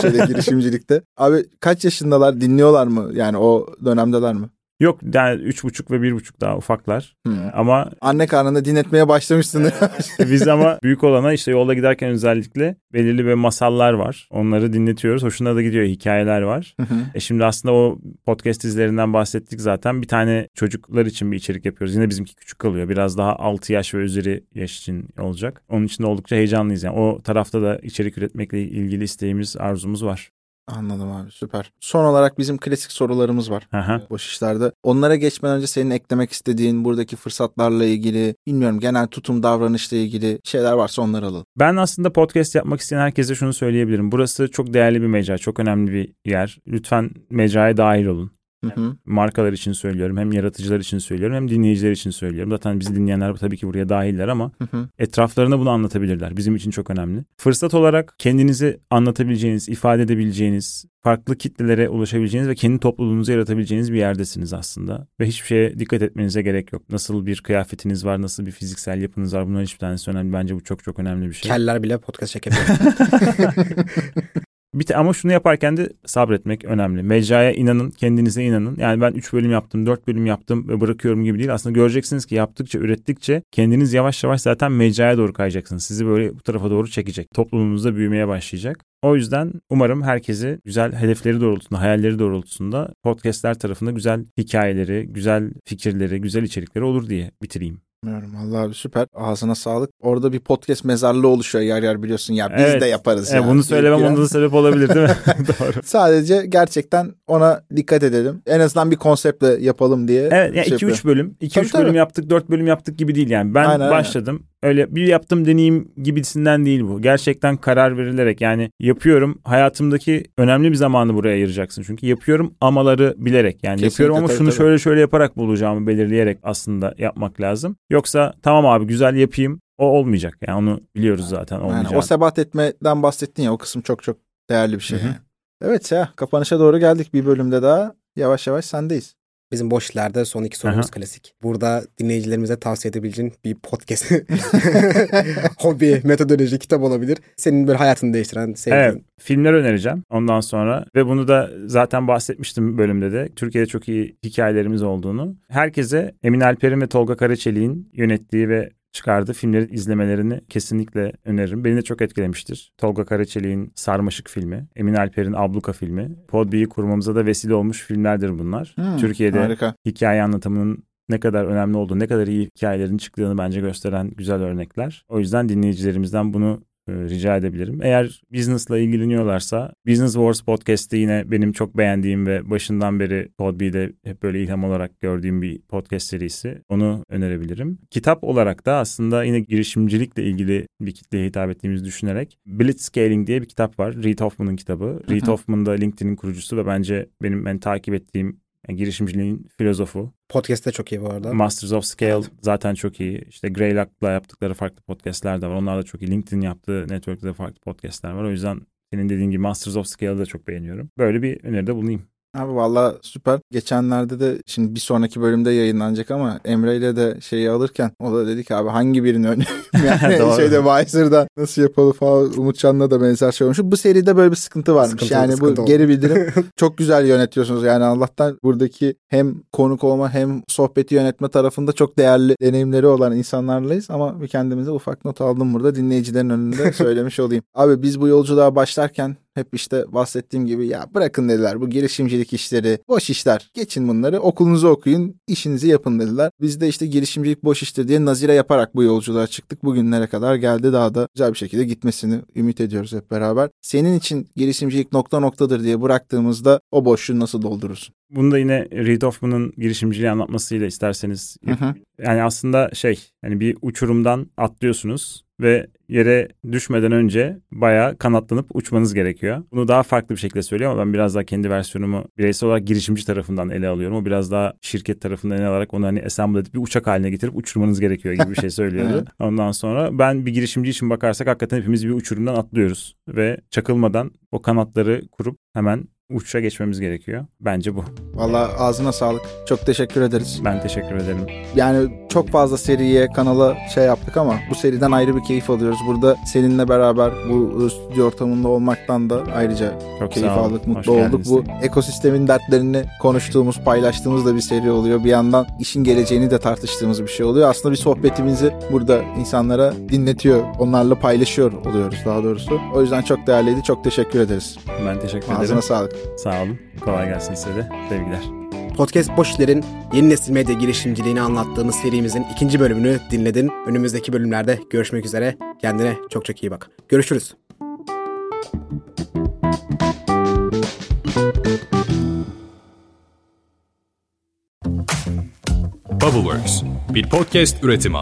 şeyde girişimcilikte. Abi kaç yaşındalar dinliyorlar mı? Yani o dönemdeler mi? Yok yani üç buçuk ve bir buçuk daha ufaklar. Hmm. Ama anne karnında dinletmeye başlamışsın. biz ama büyük olana işte yolda giderken özellikle belirli bir masallar var. Onları dinletiyoruz. Hoşuna da gidiyor. Hikayeler var. e şimdi aslında o podcast izlerinden bahsettik zaten. Bir tane çocuklar için bir içerik yapıyoruz. Yine bizimki küçük kalıyor. Biraz daha 6 yaş ve üzeri yaş için olacak. Onun için de oldukça heyecanlıyız. Yani o tarafta da içerik üretmekle ilgili isteğimiz, arzumuz var. Anladım abi süper. Son olarak bizim klasik sorularımız var Aha. boş işlerde. Onlara geçmeden önce senin eklemek istediğin buradaki fırsatlarla ilgili, bilmiyorum genel tutum davranışla ilgili şeyler varsa onları alalım. Ben aslında podcast yapmak isteyen herkese şunu söyleyebilirim. Burası çok değerli bir mecra, çok önemli bir yer. Lütfen mecraya dahil olun. Hı hı. Markalar için söylüyorum. Hem yaratıcılar için söylüyorum hem dinleyiciler için söylüyorum. Zaten bizi dinleyenler tabii ki buraya dahiller ama hı hı. etraflarına bunu anlatabilirler. Bizim için çok önemli. Fırsat olarak kendinizi anlatabileceğiniz, ifade edebileceğiniz, farklı kitlelere ulaşabileceğiniz ve kendi topluluğunuzu yaratabileceğiniz bir yerdesiniz aslında. Ve hiçbir şeye dikkat etmenize gerek yok. Nasıl bir kıyafetiniz var, nasıl bir fiziksel yapınız var bunların hiçbir tanesi önemli. Bence bu çok çok önemli bir şey. Keller bile podcast çekebilir. Bir ama şunu yaparken de sabretmek önemli. Mecraya inanın, kendinize inanın. Yani ben 3 bölüm yaptım, 4 bölüm yaptım ve bırakıyorum gibi değil. Aslında göreceksiniz ki yaptıkça, ürettikçe kendiniz yavaş yavaş zaten mecraya doğru kayacaksınız. Sizi böyle bu tarafa doğru çekecek. Toplumunuzda büyümeye başlayacak. O yüzden umarım herkesi güzel hedefleri doğrultusunda, hayalleri doğrultusunda podcastler tarafında güzel hikayeleri, güzel fikirleri, güzel içerikleri olur diye bitireyim. Bilmiyorum Allah abi süper. Ağzına sağlık. Orada bir podcast mezarlığı oluşuyor yer yer biliyorsun ya. Biz Evet. de yaparız E, bunu söylemem da sebep olabilir değil mi? Doğru. Sadece gerçekten ona dikkat edelim. En azından bir konseptle yapalım diye. Evet ya şey 2-3 yapıyorum. bölüm. 2-3 Tabii, tabii. bölüm yaptık 4 bölüm yaptık gibi değil yani. Ben Aynen, aynen. başladım. Öyle bir yaptım deneyeyim gibisinden değil bu. Gerçekten karar verilerek yani yapıyorum. Hayatımdaki önemli bir zamanı buraya ayıracaksın. Çünkü yapıyorum amaları bilerek. Yani Kesinlikle, yapıyorum ama tabii, şunu tabii. şöyle şöyle yaparak bulacağımı belirleyerek aslında yapmak lazım. Yoksa tamam abi güzel yapayım. O olmayacak. Yani onu biliyoruz zaten Yani olmayacak. o sebat etmeden bahsettin ya o kısım çok çok değerli bir şey. Hı hı. yani. Evet ya kapanışa doğru geldik bir bölümde daha. Yavaş yavaş sendeyiz. Bizim boş işlerde son iki sorumuz Aha. klasik. Burada dinleyicilerimize tavsiye edebileceğin bir podcast, hobi, metodoloji, kitap olabilir. Senin böyle hayatını değiştiren, sevdiğin. Evet, filmler önereceğim ondan sonra ve bunu da zaten bahsetmiştim bölümde de. Türkiye'de çok iyi hikayelerimiz olduğunu. Herkese Emin Alper'in ve Tolga Karaçelik'in yönettiği ve çıkardığı filmleri izlemelerini kesinlikle öneririm. Beni de çok etkilemiştir. Tolga Karaçelik'in Sarmaşık filmi, Emin Alper'in Abluka filmi. Podbi'yi kurmamıza da vesile olmuş filmlerdir bunlar. Hmm, Türkiye'de Harika. hikaye anlatımının ne kadar önemli olduğu, ne kadar iyi hikayelerin çıktığını bence gösteren güzel örnekler. O yüzden dinleyicilerimizden bunu rica edebilirim. Eğer business'la ilgileniyorlarsa Business Wars Podcast'te yine benim çok beğendiğim ve başından beri Podbe'de hep böyle ilham olarak gördüğüm bir podcast serisi. Onu önerebilirim. Kitap olarak da aslında yine girişimcilikle ilgili bir kitleye hitap ettiğimizi düşünerek Blitzscaling diye bir kitap var. Reid Hoffman'ın kitabı. Reid Hoffman da LinkedIn'in kurucusu ve bence benim en takip ettiğim yani girişimciliğin filozofu. Podcast de çok iyi bu arada. Masters of Scale zaten çok iyi. İşte Greylock'la yaptıkları farklı podcastler de var. Onlar da çok iyi. LinkedIn yaptığı network'te farklı podcastler var. O yüzden senin dediğin gibi Masters of Scale'ı da çok beğeniyorum. Böyle bir öneride bulunayım. Abi valla süper. Geçenlerde de şimdi bir sonraki bölümde yayınlanacak ama Emre ile de şeyi alırken o da dedi ki abi hangi birini önereyim? yani şeyde Wiser'da nasıl yapalım falan Umutcan'la da benzer şey olmuş. Bu seride böyle bir sıkıntı varmış. Sıkıntı- yani sıkıntı bu oldu. geri bildirim çok güzel yönetiyorsunuz. Yani Allah'tan buradaki hem konuk olma hem sohbeti yönetme tarafında çok değerli deneyimleri olan insanlarlayız ama bir kendimize ufak not aldım burada dinleyicilerin önünde söylemiş olayım. Abi biz bu yolculuğa başlarken hep işte bahsettiğim gibi ya bırakın dediler bu girişimcilik işleri boş işler geçin bunları okulunuzu okuyun işinizi yapın dediler. Biz de işte girişimcilik boş iştir diye nazire yaparak bu yolculuğa çıktık bugünlere kadar geldi daha da güzel bir şekilde gitmesini ümit ediyoruz hep beraber. Senin için girişimcilik nokta noktadır diye bıraktığımızda o boşluğu nasıl doldurursun? Bunu da yine Reid Hoffman'ın girişimciliği anlatmasıyla isterseniz. Hı hı. Yani aslında şey hani bir uçurumdan atlıyorsunuz ve yere düşmeden önce bayağı kanatlanıp uçmanız gerekiyor. Bunu daha farklı bir şekilde söylüyor ama ben biraz daha kendi versiyonumu bireysel olarak girişimci tarafından ele alıyorum. O biraz daha şirket tarafından ele alarak onu hani assemble edip bir uçak haline getirip uçurmanız gerekiyor gibi bir şey söylüyordu. Ondan sonra ben bir girişimci için bakarsak hakikaten hepimiz bir uçurumdan atlıyoruz ve çakılmadan o kanatları kurup hemen uçuşa geçmemiz gerekiyor. Bence bu. Valla ağzına sağlık. Çok teşekkür ederiz. Ben teşekkür ederim. Yani çok fazla seriye, kanala şey yaptık ama bu seriden ayrı bir keyif alıyoruz. Burada seninle beraber bu stüdyo ortamında olmaktan da ayrıca Çok keyif aldık, Hoş mutlu olduk. geldiniz. Bu ekosistemin dertlerini konuştuğumuz, paylaştığımız da bir seri oluyor. Bir yandan işin geleceğini de tartıştığımız bir şey oluyor. Aslında bir sohbetimizi burada insanlara dinletiyor, onlarla paylaşıyor oluyoruz daha doğrusu. O yüzden çok değerliydi. Çok teşekkür ederiz. Ben teşekkür Ağzına ederim. sağlık. Sağ olun. Kolay gelsin size de. Sevgiler. Podcast Boş İşler'in yeni nesil medya girişimciliğini anlattığımız serimizin ikinci bölümünü dinledin. Önümüzdeki bölümlerde görüşmek üzere. Kendine çok çok iyi bak. Görüşürüz. Bubbleworks bir podcast üretimi.